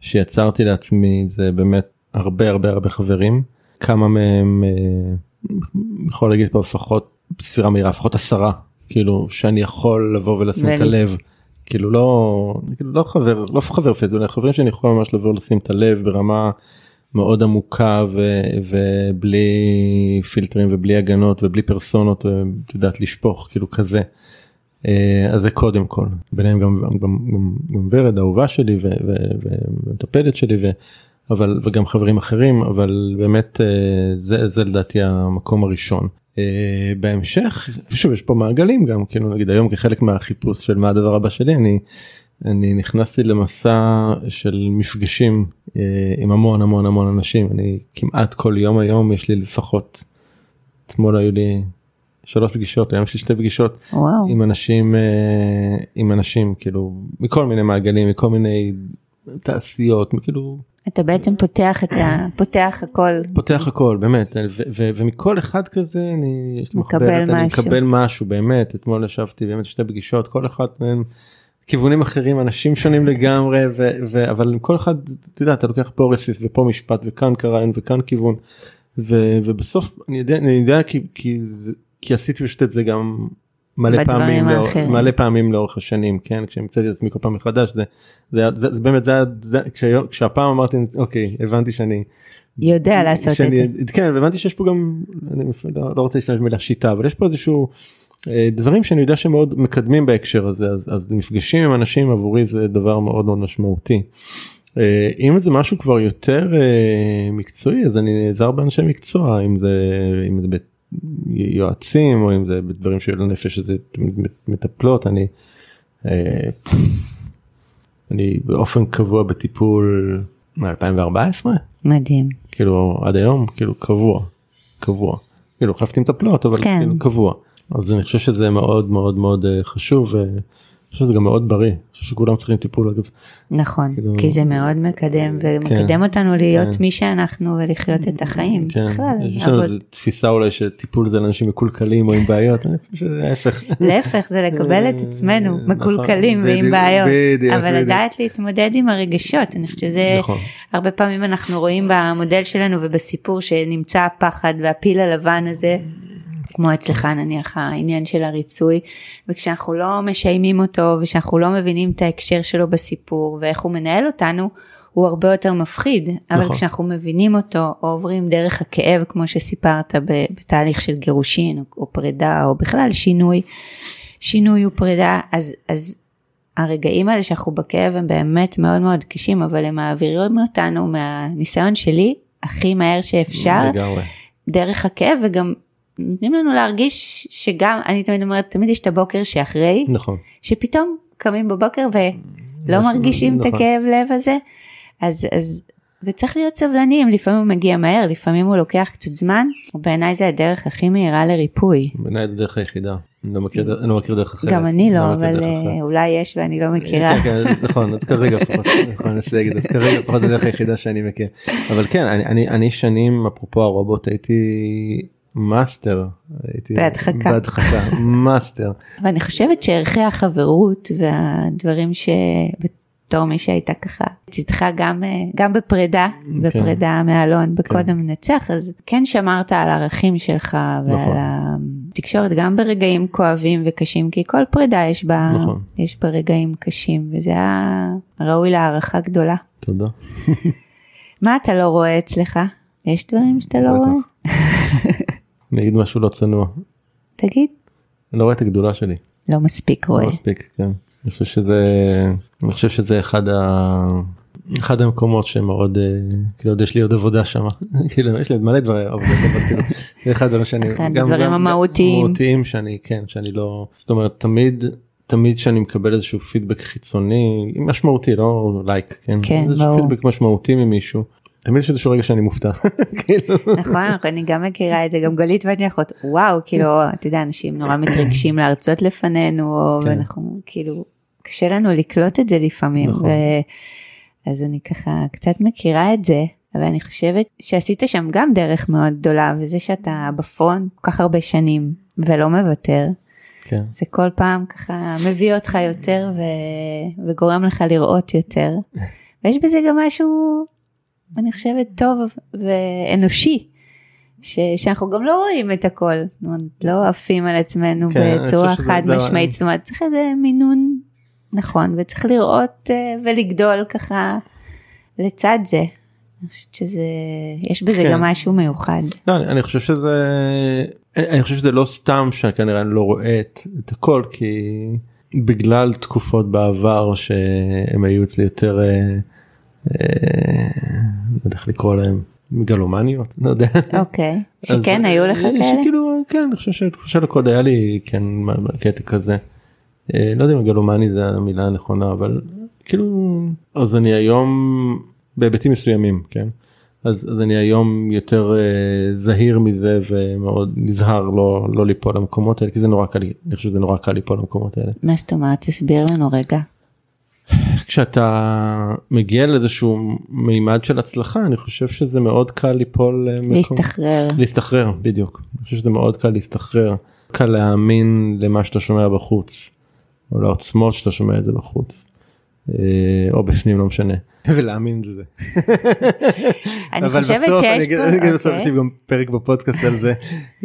שיצרתי לעצמי זה באמת הרבה הרבה הרבה חברים. כמה מהם אה, יכול להגיד פה לפחות בספירה מהירה לפחות עשרה. כאילו שאני יכול לבוא ולשים את הלב. כאילו לא כאילו לא חבר לא חבר פייסבוק חברים שאני יכול ממש לבוא לשים את הלב ברמה מאוד עמוקה ו, ובלי פילטרים ובלי הגנות ובלי פרסונות ואת יודעת לשפוך כאילו כזה. אה, אז זה קודם כל ביניהם גם גם, גם, גם ורד האהובה שלי ומטפלת שלי ו, אבל וגם חברים אחרים אבל באמת אה, זה זה לדעתי המקום הראשון. אה, בהמשך שוב יש פה מעגלים גם כאילו נגיד היום כחלק מהחיפוש של מה הדבר הבא שלי אני אני נכנסתי למסע של מפגשים אה, עם המון המון המון אנשים. אני כמעט כל יום היום יש לי לפחות אתמול היו לי שלוש פגישות היום יש לי שתי פגישות וואו. עם אנשים אה, עם אנשים כאילו מכל מיני מעגלים מכל מיני תעשיות כאילו אתה בעצם פותח את ה... פותח הכל. פותח הכל באמת ו- ו- ומכל אחד כזה אני מקבל מחברת, אני משהו. מקבל משהו באמת. אתמול ישבתי באמת שתי פגישות כל אחד מהם כיוונים אחרים אנשים שונים לגמרי ו- ו- אבל עם כל אחד אתה יודע אתה לוקח פה רסיס ופה משפט וכאן קרעיון וכאן כיוון ו- ובסוף אני יודע אני יודע כי כי, כי עשיתי פשוט את זה גם מלא פעמים לאור-. מלא פעמים לאורך השנים כן כשהמצאתי את עצמי כל פעם מחדש זה זה, זה, זה באמת זה, זה כשהיום- כשהפעם אמרתי אוקיי הבנתי שאני יודע לעשות את שאני, זה כן הבנתי שיש פה גם אני לא, לא רוצה להשתמש במילה שיטה אבל יש פה איזשהו דברים שאני יודע שמאוד מקדמים בהקשר הזה אז, אז מפגשים עם אנשים עבורי זה דבר מאוד מאוד משמעותי. אה, אם זה משהו כבר יותר אה, מקצועי אז אני נעזר באנשי מקצוע אם זה אם זה ביועצים או אם זה בדברים של הנפש שזה מטפלות אני. אה, אני באופן קבוע בטיפול מ-2014 מדהים כאילו עד היום כאילו קבוע קבוע כאילו החלפתי מטפלות אבל כן. כאילו קבוע אז אני חושב שזה מאוד מאוד מאוד אה, חשוב ואני חושב שזה גם מאוד בריא. אני חושב שכולם צריכים טיפול אגב. נכון כאילו- כי זה מאוד מקדם ומקדם אותנו להיות מי שאנחנו ולחיות את החיים. כן. בכלל יש לנו איזו תפיסה אולי שטיפול זה לאנשים מקולקלים או עם בעיות אני חושב שזה ההפך. להפך זה לקבל את עצמנו נכון, מקולקלים ועם בעיות. בדיוק, אבל בדיוק. לדעת להתמודד עם הרגשות אני חושבת שזה נכון. הרבה פעמים אנחנו רואים במודל שלנו ובסיפור שנמצא הפחד והפיל הלבן הזה. כמו אצלך נניח העניין של הריצוי וכשאנחנו לא משיימים אותו ושאנחנו לא מבינים את ההקשר שלו בסיפור ואיך הוא מנהל אותנו הוא הרבה יותר מפחיד אבל נכון. כשאנחנו מבינים אותו או עוברים דרך הכאב כמו שסיפרת בתהליך של גירושין או, או פרידה או בכלל שינוי שינוי ופרידה אז אז הרגעים האלה שאנחנו בכאב הם באמת מאוד מאוד קשים אבל הם מעבירים אותנו מהניסיון שלי הכי מהר שאפשר לגמרי דרך הכאב וגם נותנים לנו להרגיש שגם אני תמיד אומרת תמיד יש את הבוקר שאחרי נכון שפתאום קמים בבוקר לא משהו- מרגישים את נכון. הכאב לב הזה. אז, אז, וצריך להיות סבלניים, לפעמים הוא מגיע מהר, לפעמים הוא לוקח קצת זמן, בעיניי זה הדרך הכי מהירה לריפוי. בעיניי זו הדרך היחידה. אני לא מכיר אני לא מכיר דרך אחרת. גם אני לא, מכיר אבל אה. אולי יש ואני לא מכירה. כן, כן, נכון, אז כרגע לפחות, נכון, אני אסייג את זה, כרגע לפחות הדרך היחידה שאני מכיר. אבל כן, אני- אני אני שנים, אפרופו הרובוט, הייתי מאסטר. בהדחקה. בהדחקה, מאסטר. אבל אני חושבת שערכי החברות והדברים שבתור מי שהייתה ככה לצדך גם, אה, גם בפרידה, כן. בפרידה מאלון בקודם מנצח, אז כן שמרת על הערכים שלך ועל נכון. התקשורת גם ברגעים כואבים וקשים, כי כל פרידה יש בה, נכון. יש בה רגעים קשים, וזה היה ראוי להערכה גדולה. תודה. מה אתה לא רואה אצלך? יש דברים שאתה לא. רואה? אני אגיד משהו לא צנוע. תגיד. אני לא רואה את הגדולה שלי. לא מספיק רואה. לא מספיק, כן. אני חושב שזה, אני חושב שזה אחד ה... אחד המקומות שמאוד, אה, כאילו עוד יש לי עוד עבודה שם, כאילו יש לי עוד מלא דברים, אבל כאילו, זה אחד הדברים שאני, אחד גם- הדברים גם- המהותיים. המהותיים שאני, כן, שאני לא, זאת אומרת תמיד, תמיד שאני מקבל איזשהו פידבק חיצוני, משמעותי, לא לייק, כן, כן, איזשהו. פידבק משמעותי ממישהו, תמיד יש איזשהו רגע שאני מופתע, כאילו, נכון, אני גם מכירה את זה, גם גלית ואני אחות, וואו, כאילו, אתה יודע, אנשים נורא מתרגשים להרצות לפנינו, כן. ואנחנו, כאילו, קשה לנו לקלוט את זה לפעמים, נכון. אז אני ככה קצת מכירה את זה, אבל אני חושבת שעשית שם גם דרך מאוד גדולה, וזה שאתה בפרונט כל כך הרבה שנים, ולא מוותר, כן, זה כל פעם ככה מביא אותך יותר ו... וגורם לך לראות יותר. ויש בזה גם משהו, אני חושבת, טוב ואנושי. ש... שאנחנו גם לא רואים את הכל, זאת אומרת, לא עפים על עצמנו כן, בצורה חד משמעית, זאת אומרת צריך איזה מינון נכון וצריך לראות אה, ולגדול ככה לצד זה. אני חושבת שזה, יש בזה כן. גם משהו מיוחד. לא, אני, אני חושב שזה אני חושב שזה לא סתם שכנראה אני לא רואה את, את הכל כי בגלל תקופות בעבר שהם היו אצלי יותר אה, לא יודע איך לקרוא להם מגלומניות לא יודע. אוקיי, שכן היו לך אה, כאלה? שכאילו כן אני חושב שבתקופה של הקוד היה לי כן קטע כזה. אה, לא יודע אם מגלומני זה המילה הנכונה אבל כאילו אז אני היום בהיבטים מסוימים כן. אז, אז אני היום יותר אה, זהיר מזה ומאוד נזהר לא לא ליפול למקומות האלה כי זה נורא קל אני חושב שזה נורא קל ליפול למקומות האלה. מה זאת אומרת? תסביר לנו רגע. כשאתה מגיע לאיזשהו מימד של הצלחה אני חושב שזה מאוד קל ליפול למקום- להסתחרר. להסתחרר בדיוק. אני חושב שזה מאוד קל להסתחרר. קל להאמין למה שאתה שומע בחוץ. או לעוצמות שאתה שומע את זה בחוץ. אה, או בפנים לא משנה. ולהאמין לזה. אני אבל חושבת בסוף, אני שיש פה, אני אגיד בסוף אוקיי. יש לי גם פרק בפודקאסט על זה.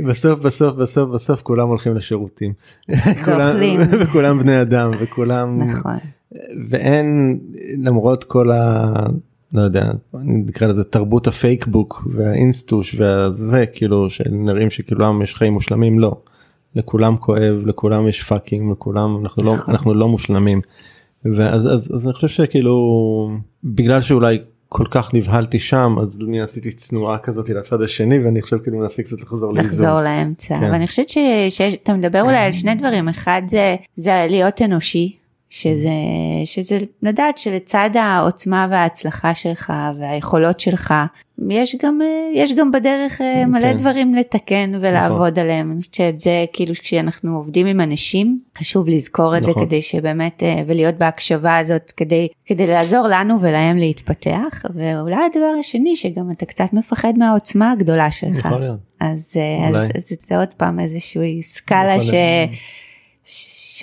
בסוף בסוף בסוף בסוף כולם הולכים לשירותים. כולם-. וכולם בני אדם וכולם נכון. ואין למרות כל ה... לא יודע, נקרא לזה תרבות הפייקבוק והאינסטוש והזה כאילו שנראים שכולם יש חיים מושלמים לא. לכולם כואב לכולם יש פאקינג לכולם אנחנו לא נכון. אנחנו לא מושלמים. ואז אז, אז אני חושב שכאילו בגלל שאולי כל כך נבהלתי שם אז אני עשיתי צנועה כזאת לצד השני ואני עכשיו כאילו מנסה קצת לחזור לאיזון. לחזור לאמצע. כן. אבל אני חושבת שאתה מדבר אולי על שני דברים. אחד זה, זה להיות אנושי. שזה, שזה לדעת שלצד העוצמה וההצלחה שלך והיכולות שלך יש גם אה, יש גם בדרך אה, מלא כן. דברים לתקן ולעבוד עליהם. אני חושבת שאת זה כאילו כשאנחנו עובדים עם אנשים חשוב לזכור את זה נכון. כדי שבאמת אה, ולהיות בהקשבה הזאת כדי כדי לעזור לנו ולהם להתפתח ואולי הדבר השני שגם אתה קצת מפחד מהעוצמה הגדולה שלך. יכול להיות. אז, אה. אז, אז זה עוד פעם איזושהי סקאלה להיות. ש,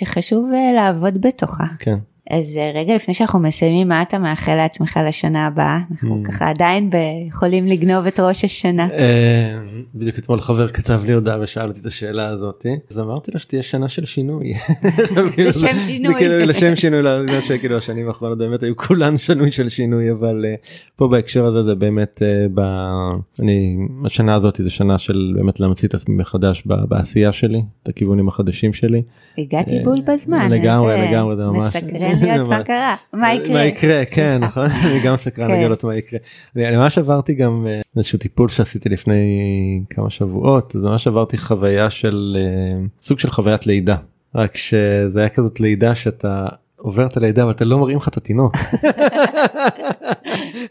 שחשוב אה, לעבוד בתוכה. כן. אז אה, רגע לפני שאנחנו מסיימים, מה אתה מאחל לעצמך לשנה הבאה? אנחנו Mm. ככה עדיין יכולים לגנוב את ראש השנה. אה, בדיוק אתמול חבר כתב לי הודעה ושאל אותי את השאלה הזאת אז אמרתי לו שתהיה שנה של שינוי. כאילו לשם שינוי. כאילו לשם שינוי לא יודעת שכאילו השנים האחרונות באמת היו כולן שינוי של שינוי אבל אה, פה בהקשר הזה זה באמת. אני השנה הזאת זה שנה של באמת להמציא את עצמי מחדש בעשייה שלי את הכיוונים החדשים שלי. הגעתי בול בזמן. לגמרי, לגמרי, זה ממש- מסקרן להיות מה. קרה, מה יקרה. מה יקרה כן. נכון אני גם סקרן כן. לגלות מה יקרה. אני אני ממש עברתי גם אה, איזשהו טיפול שעשיתי לפני כמה שבועות אז ממש עברתי חוויה של אה, סוג של חוויית לידה רק שזה היה כזאת לידה שאתה עובר את הלידה אבל אתה לא מראים לך את התינוק.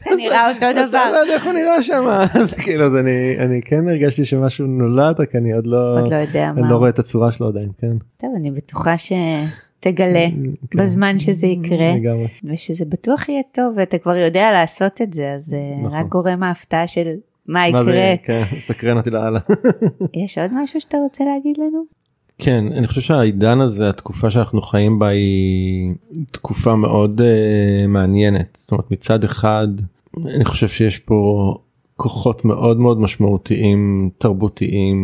אתה נראה אותו אתה דבר. לא יודע איך הוא נראה שם אז כאילו אז אני אני כן הרגשתי שמשהו נולד רק אני עוד לא עוד לא יודע אני מה. לא רואה את הצורה שלו עדיין כן. טוב, אני בטוחה שתגלה כן. בזמן שזה יקרה. ושזה בטוח יהיה טוב ואתה כבר יודע לעשות את זה אז אה, נכון. רק גורם ההפתעה של מה יקרה. כן סקרן אותי לאללה. יש עוד משהו שאתה רוצה להגיד לנו? כן אני חושב שהעידן הזה התקופה שאנחנו חיים בה היא תקופה מאוד uh, מעניינת זאת אומרת מצד אחד אני חושב שיש פה כוחות מאוד מאוד משמעותיים תרבותיים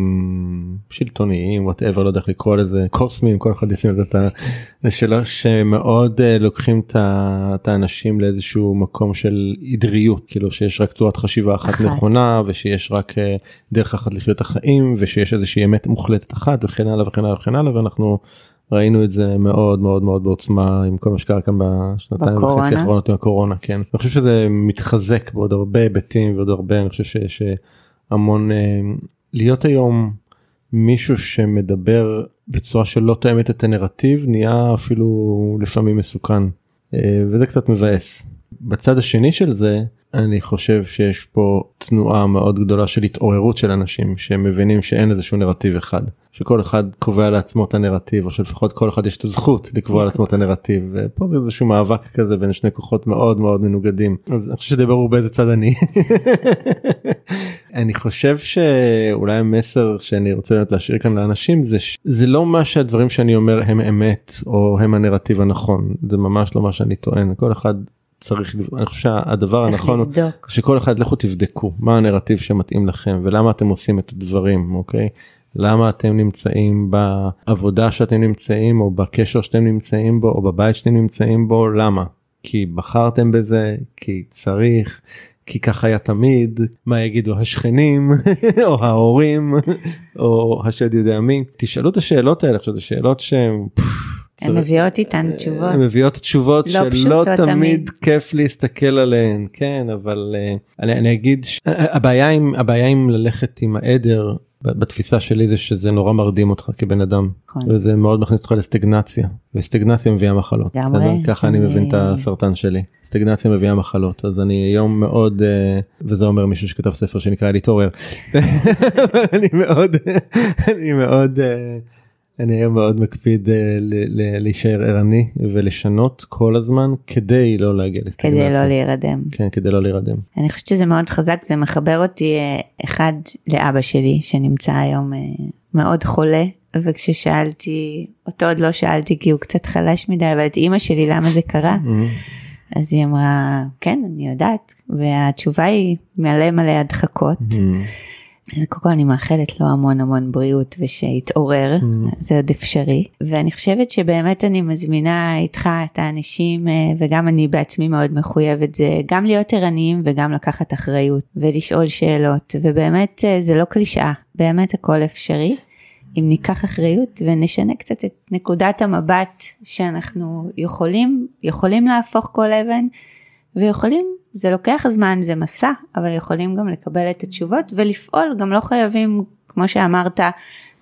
שלטוניים וואטאבר לא יודע איך לקרוא לזה קוסמים כל אחד ישים את ה... זה שלא שמאוד uh, לוקחים את האנשים לאיזשהו מקום של עדריות כאילו שיש רק צורת חשיבה אחת אחת. נכונה ושיש רק uh, דרך אחת לחיות החיים ושיש איזושהי אמת מוחלטת אחת וכן הלאה וכן הלאה וכן הלאה ואנחנו ראינו את זה מאוד מאוד מאוד בעוצמה עם כל מה שקרה כאן בשנתיים. וחצי האחרונות עם הקורונה כן אני חושב שזה מתחזק בעוד הרבה היבטים ועוד הרבה אני חושב שיש המון אה, להיות היום מישהו שמדבר בצורה שלא תואמת את הנרטיב נהיה אפילו לפעמים מסוכן אה, וזה קצת מבאס. בצד השני של זה אני חושב שיש פה תנועה מאוד גדולה של התעוררות של אנשים שמבינים שאין איזשהו נרטיב אחד. שכל אחד קובע לעצמו את הנרטיב או שלפחות כל אחד יש את הזכות לקבוע לעצמו את הנרטיב ופה זה איזשהו מאבק כזה בין שני כוחות מאוד מאוד מנוגדים. אז אני חושב שדי ברור באיזה צד אני. אני חושב שאולי המסר שאני רוצה באמת להשאיר כאן לאנשים זה ש- זה לא מה שהדברים שאני אומר הם אמת או הם הנרטיב הנכון. זה ממש לא מה שאני טוען. כל אחד צריך אני חושב שהדבר הנכון הוא לבדוק. שכל אחד לכו תבדקו מה הנרטיב שמתאים לכם ולמה אתם עושים את הדברים אוקיי? למה אתם נמצאים בעבודה שאתם נמצאים או בקשר שאתם נמצאים בו או בבית שאתם נמצאים בו? למה? כי בחרתם בזה כי צריך כי ככה היה תמיד. מה יגידו השכנים או ההורים או השד יודע מי? תשאלו את השאלות האלה עכשיו זה שאלות שהן הן מביאות איתן תשובות. הן מביאות תשובות לא שלא תמיד תמיד. כיף להסתכל עליהן כן אבל אה, אני, אני אגיד ש- הבעיה עם הבעיה עם ללכת עם העדר בתפיסה שלי זה שזה נורא מרדים אותך כבן אדם נכון. וזה מאוד מכניס אותך לסטגנציה וסטגנציה מביאה מחלות לגמרי. ככה אני מבין את הסרטן שלי סטגנציה מביאה מחלות אז אני היום מאוד אה, וזה אומר מישהו שכתב ספר שנקרא להתעורר אני מאוד אני מאוד אה, אני היום מאוד מקפיד אה, להישאר ערני ולשנות כל הזמן כדי לא להגיע לסטגנציה. כדי לא להירדם. כן כדי לא להירדם. אני חושבת שזה מאוד חזק, זה מחבר אותי אה, אחד לאבא שלי שנמצא היום אה, מאוד חולה, וכששאלתי, אותו עוד לא שאלתי כי הוא קצת חלש מדי, אבל את אימא שלי למה זה קרה, אז היא אמרה, כן, אני יודעת, והתשובה היא מלא מלא הדחקות. קודם כל אני מאחלת לו המון המון בריאות ושיתעורר, זה עוד אפשרי. ואני חושבת שבאמת אני מזמינה איתך את האנשים, אה, וגם אני בעצמי מאוד מחויבת זה, גם להיות ערניים וגם לקחת אחריות ולשאול שאלות, ובאמת אה, זה לא קלישאה, באמת הכל אפשרי. אם ניקח אחריות ונשנה קצת את נקודת המבט שאנחנו יכולים, יכולים להפוך כל אבן ויכולים, זה לוקח זמן, זה מסע, אבל יכולים גם לקבל את התשובות ולפעול, גם לא חייבים, כמו שאמרת,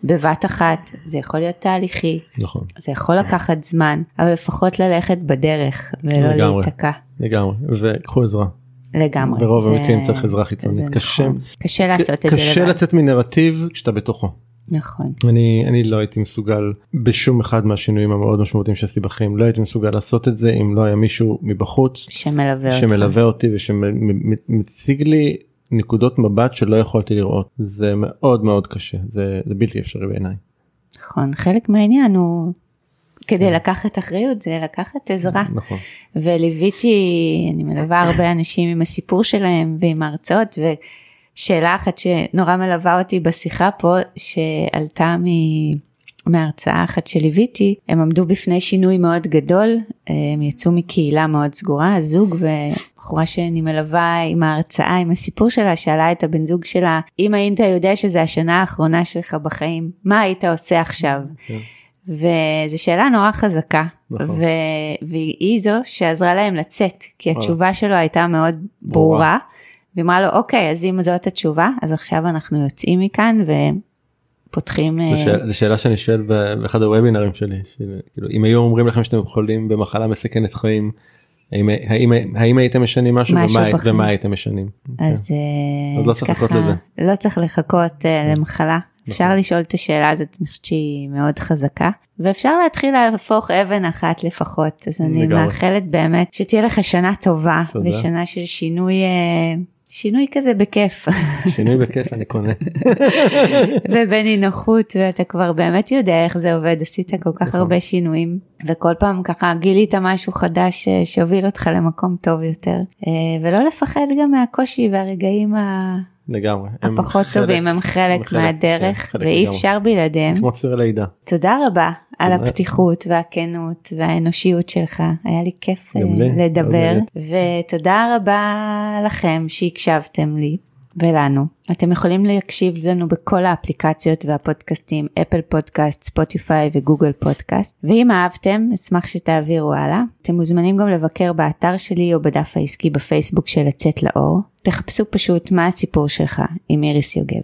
בבת אחת, זה יכול להיות תהליכי, נכון זה יכול לקחת זמן, אבל לפחות ללכת בדרך ולא לגמרי. להיתקע. לגמרי וקחו עזרה. לגמרי. ברוב זה- המקרים צריך עזרה חיצונית. קשה- נכון. קשה לעשות את זה קשה לבד. לצאת מנרטיב כשאתה בתוכו. נכון. אני אני לא הייתי מסוגל בשום אחד מהשינויים המאוד משמעותיים שעשיתי בחיים לא הייתי מסוגל לעשות את זה אם לא היה מישהו מבחוץ שמלווה. שמלווה אותי ושמציג לי נקודות מבט שלא יכולתי לראות זה מאוד מאוד קשה זה, זה בלתי אפשרי בעיניי. נכון, חלק מהעניין הוא, כדי לקחת אחריות זה לקחת עזרה. נכון. וליוויתי, אני מלווה הרבה אנשים עם הסיפור שלהם ועם ההרצאות, ושאלה אחת שנורא מלווה אותי בשיחה פה, שעלתה מ... מההרצאה אחת שליוויתי, הם עמדו בפני שינוי מאוד גדול, הם יצאו מקהילה מאוד סגורה, הזוג ובחורה שאני מלווה עם ההרצאה, עם הסיפור שלה, שאלה את הבן זוג שלה, אם היית יודע שזה השנה האחרונה שלך בחיים, מה היית עושה עכשיו? כן. וזו שאלה נורא חזקה, נכון. ו- והיא זו שעזרה להם לצאת, כי וואלה. התשובה שלו הייתה מאוד ברורה. ברורה, והיא אמרה לו, אוקיי, אז אם זאת התשובה, אז עכשיו אנחנו יוצאים מכאן פותחים... זו שאלה, שאלה שאני שואל באחד הוובינרים שלי, כאילו אם היו אומרים לכם שאתם חולים במחלה מסכנת חיים, האם, האם, האם הייתם משנים משהו, משהו ומה, ומה הייתם משנים? אז, כן. אז לא צריך לחכות לזה. לא צריך לחכות uh, למחלה. אפשר נכון. לשאול את השאלה הזאת, אני חושבת שהיא מאוד חזקה, ואפשר להתחיל להפוך אבן אחת לפחות, אז אני. מאחלת באמת שתהיה לך שנה טובה, תודה. ושנה של שינוי, אה, שינוי כזה בכיף. שינוי בכיף אני קונה. ובנינוחות, ואתה כבר באמת יודע איך זה עובד, עשית כל כך נכון. הרבה שינויים, וכל פעם ככה גילית משהו חדש אה, שהוביל אותך למקום טוב יותר, אה, ולא לפחד גם מהקושי והרגעים ה... לגמרי. הפחות טובים הם חלק, מהדרך כן, חלק ואי לגמרי. אפשר בלעדיהם. כמו ציר לידה. תודה רבה על הפתיחות והכנות והאנושיות שלך היה לי כיף אה, לדבר ותודה רבה לכם שהקשבתם לי ולנו. אתם יכולים להקשיב לנו בכל האפליקציות והפודקאסטים אפל פודקאסט ספוטיפיי וגוגל פודקאסט ואם אהבתם אשמח שתעבירו הלאה. אתם מוזמנים גם לבקר באתר שלי או בדף העסקי בפייסבוק של לצאת לאור. תחפשו פשוט מה הסיפור שלך עם איריס יוגב.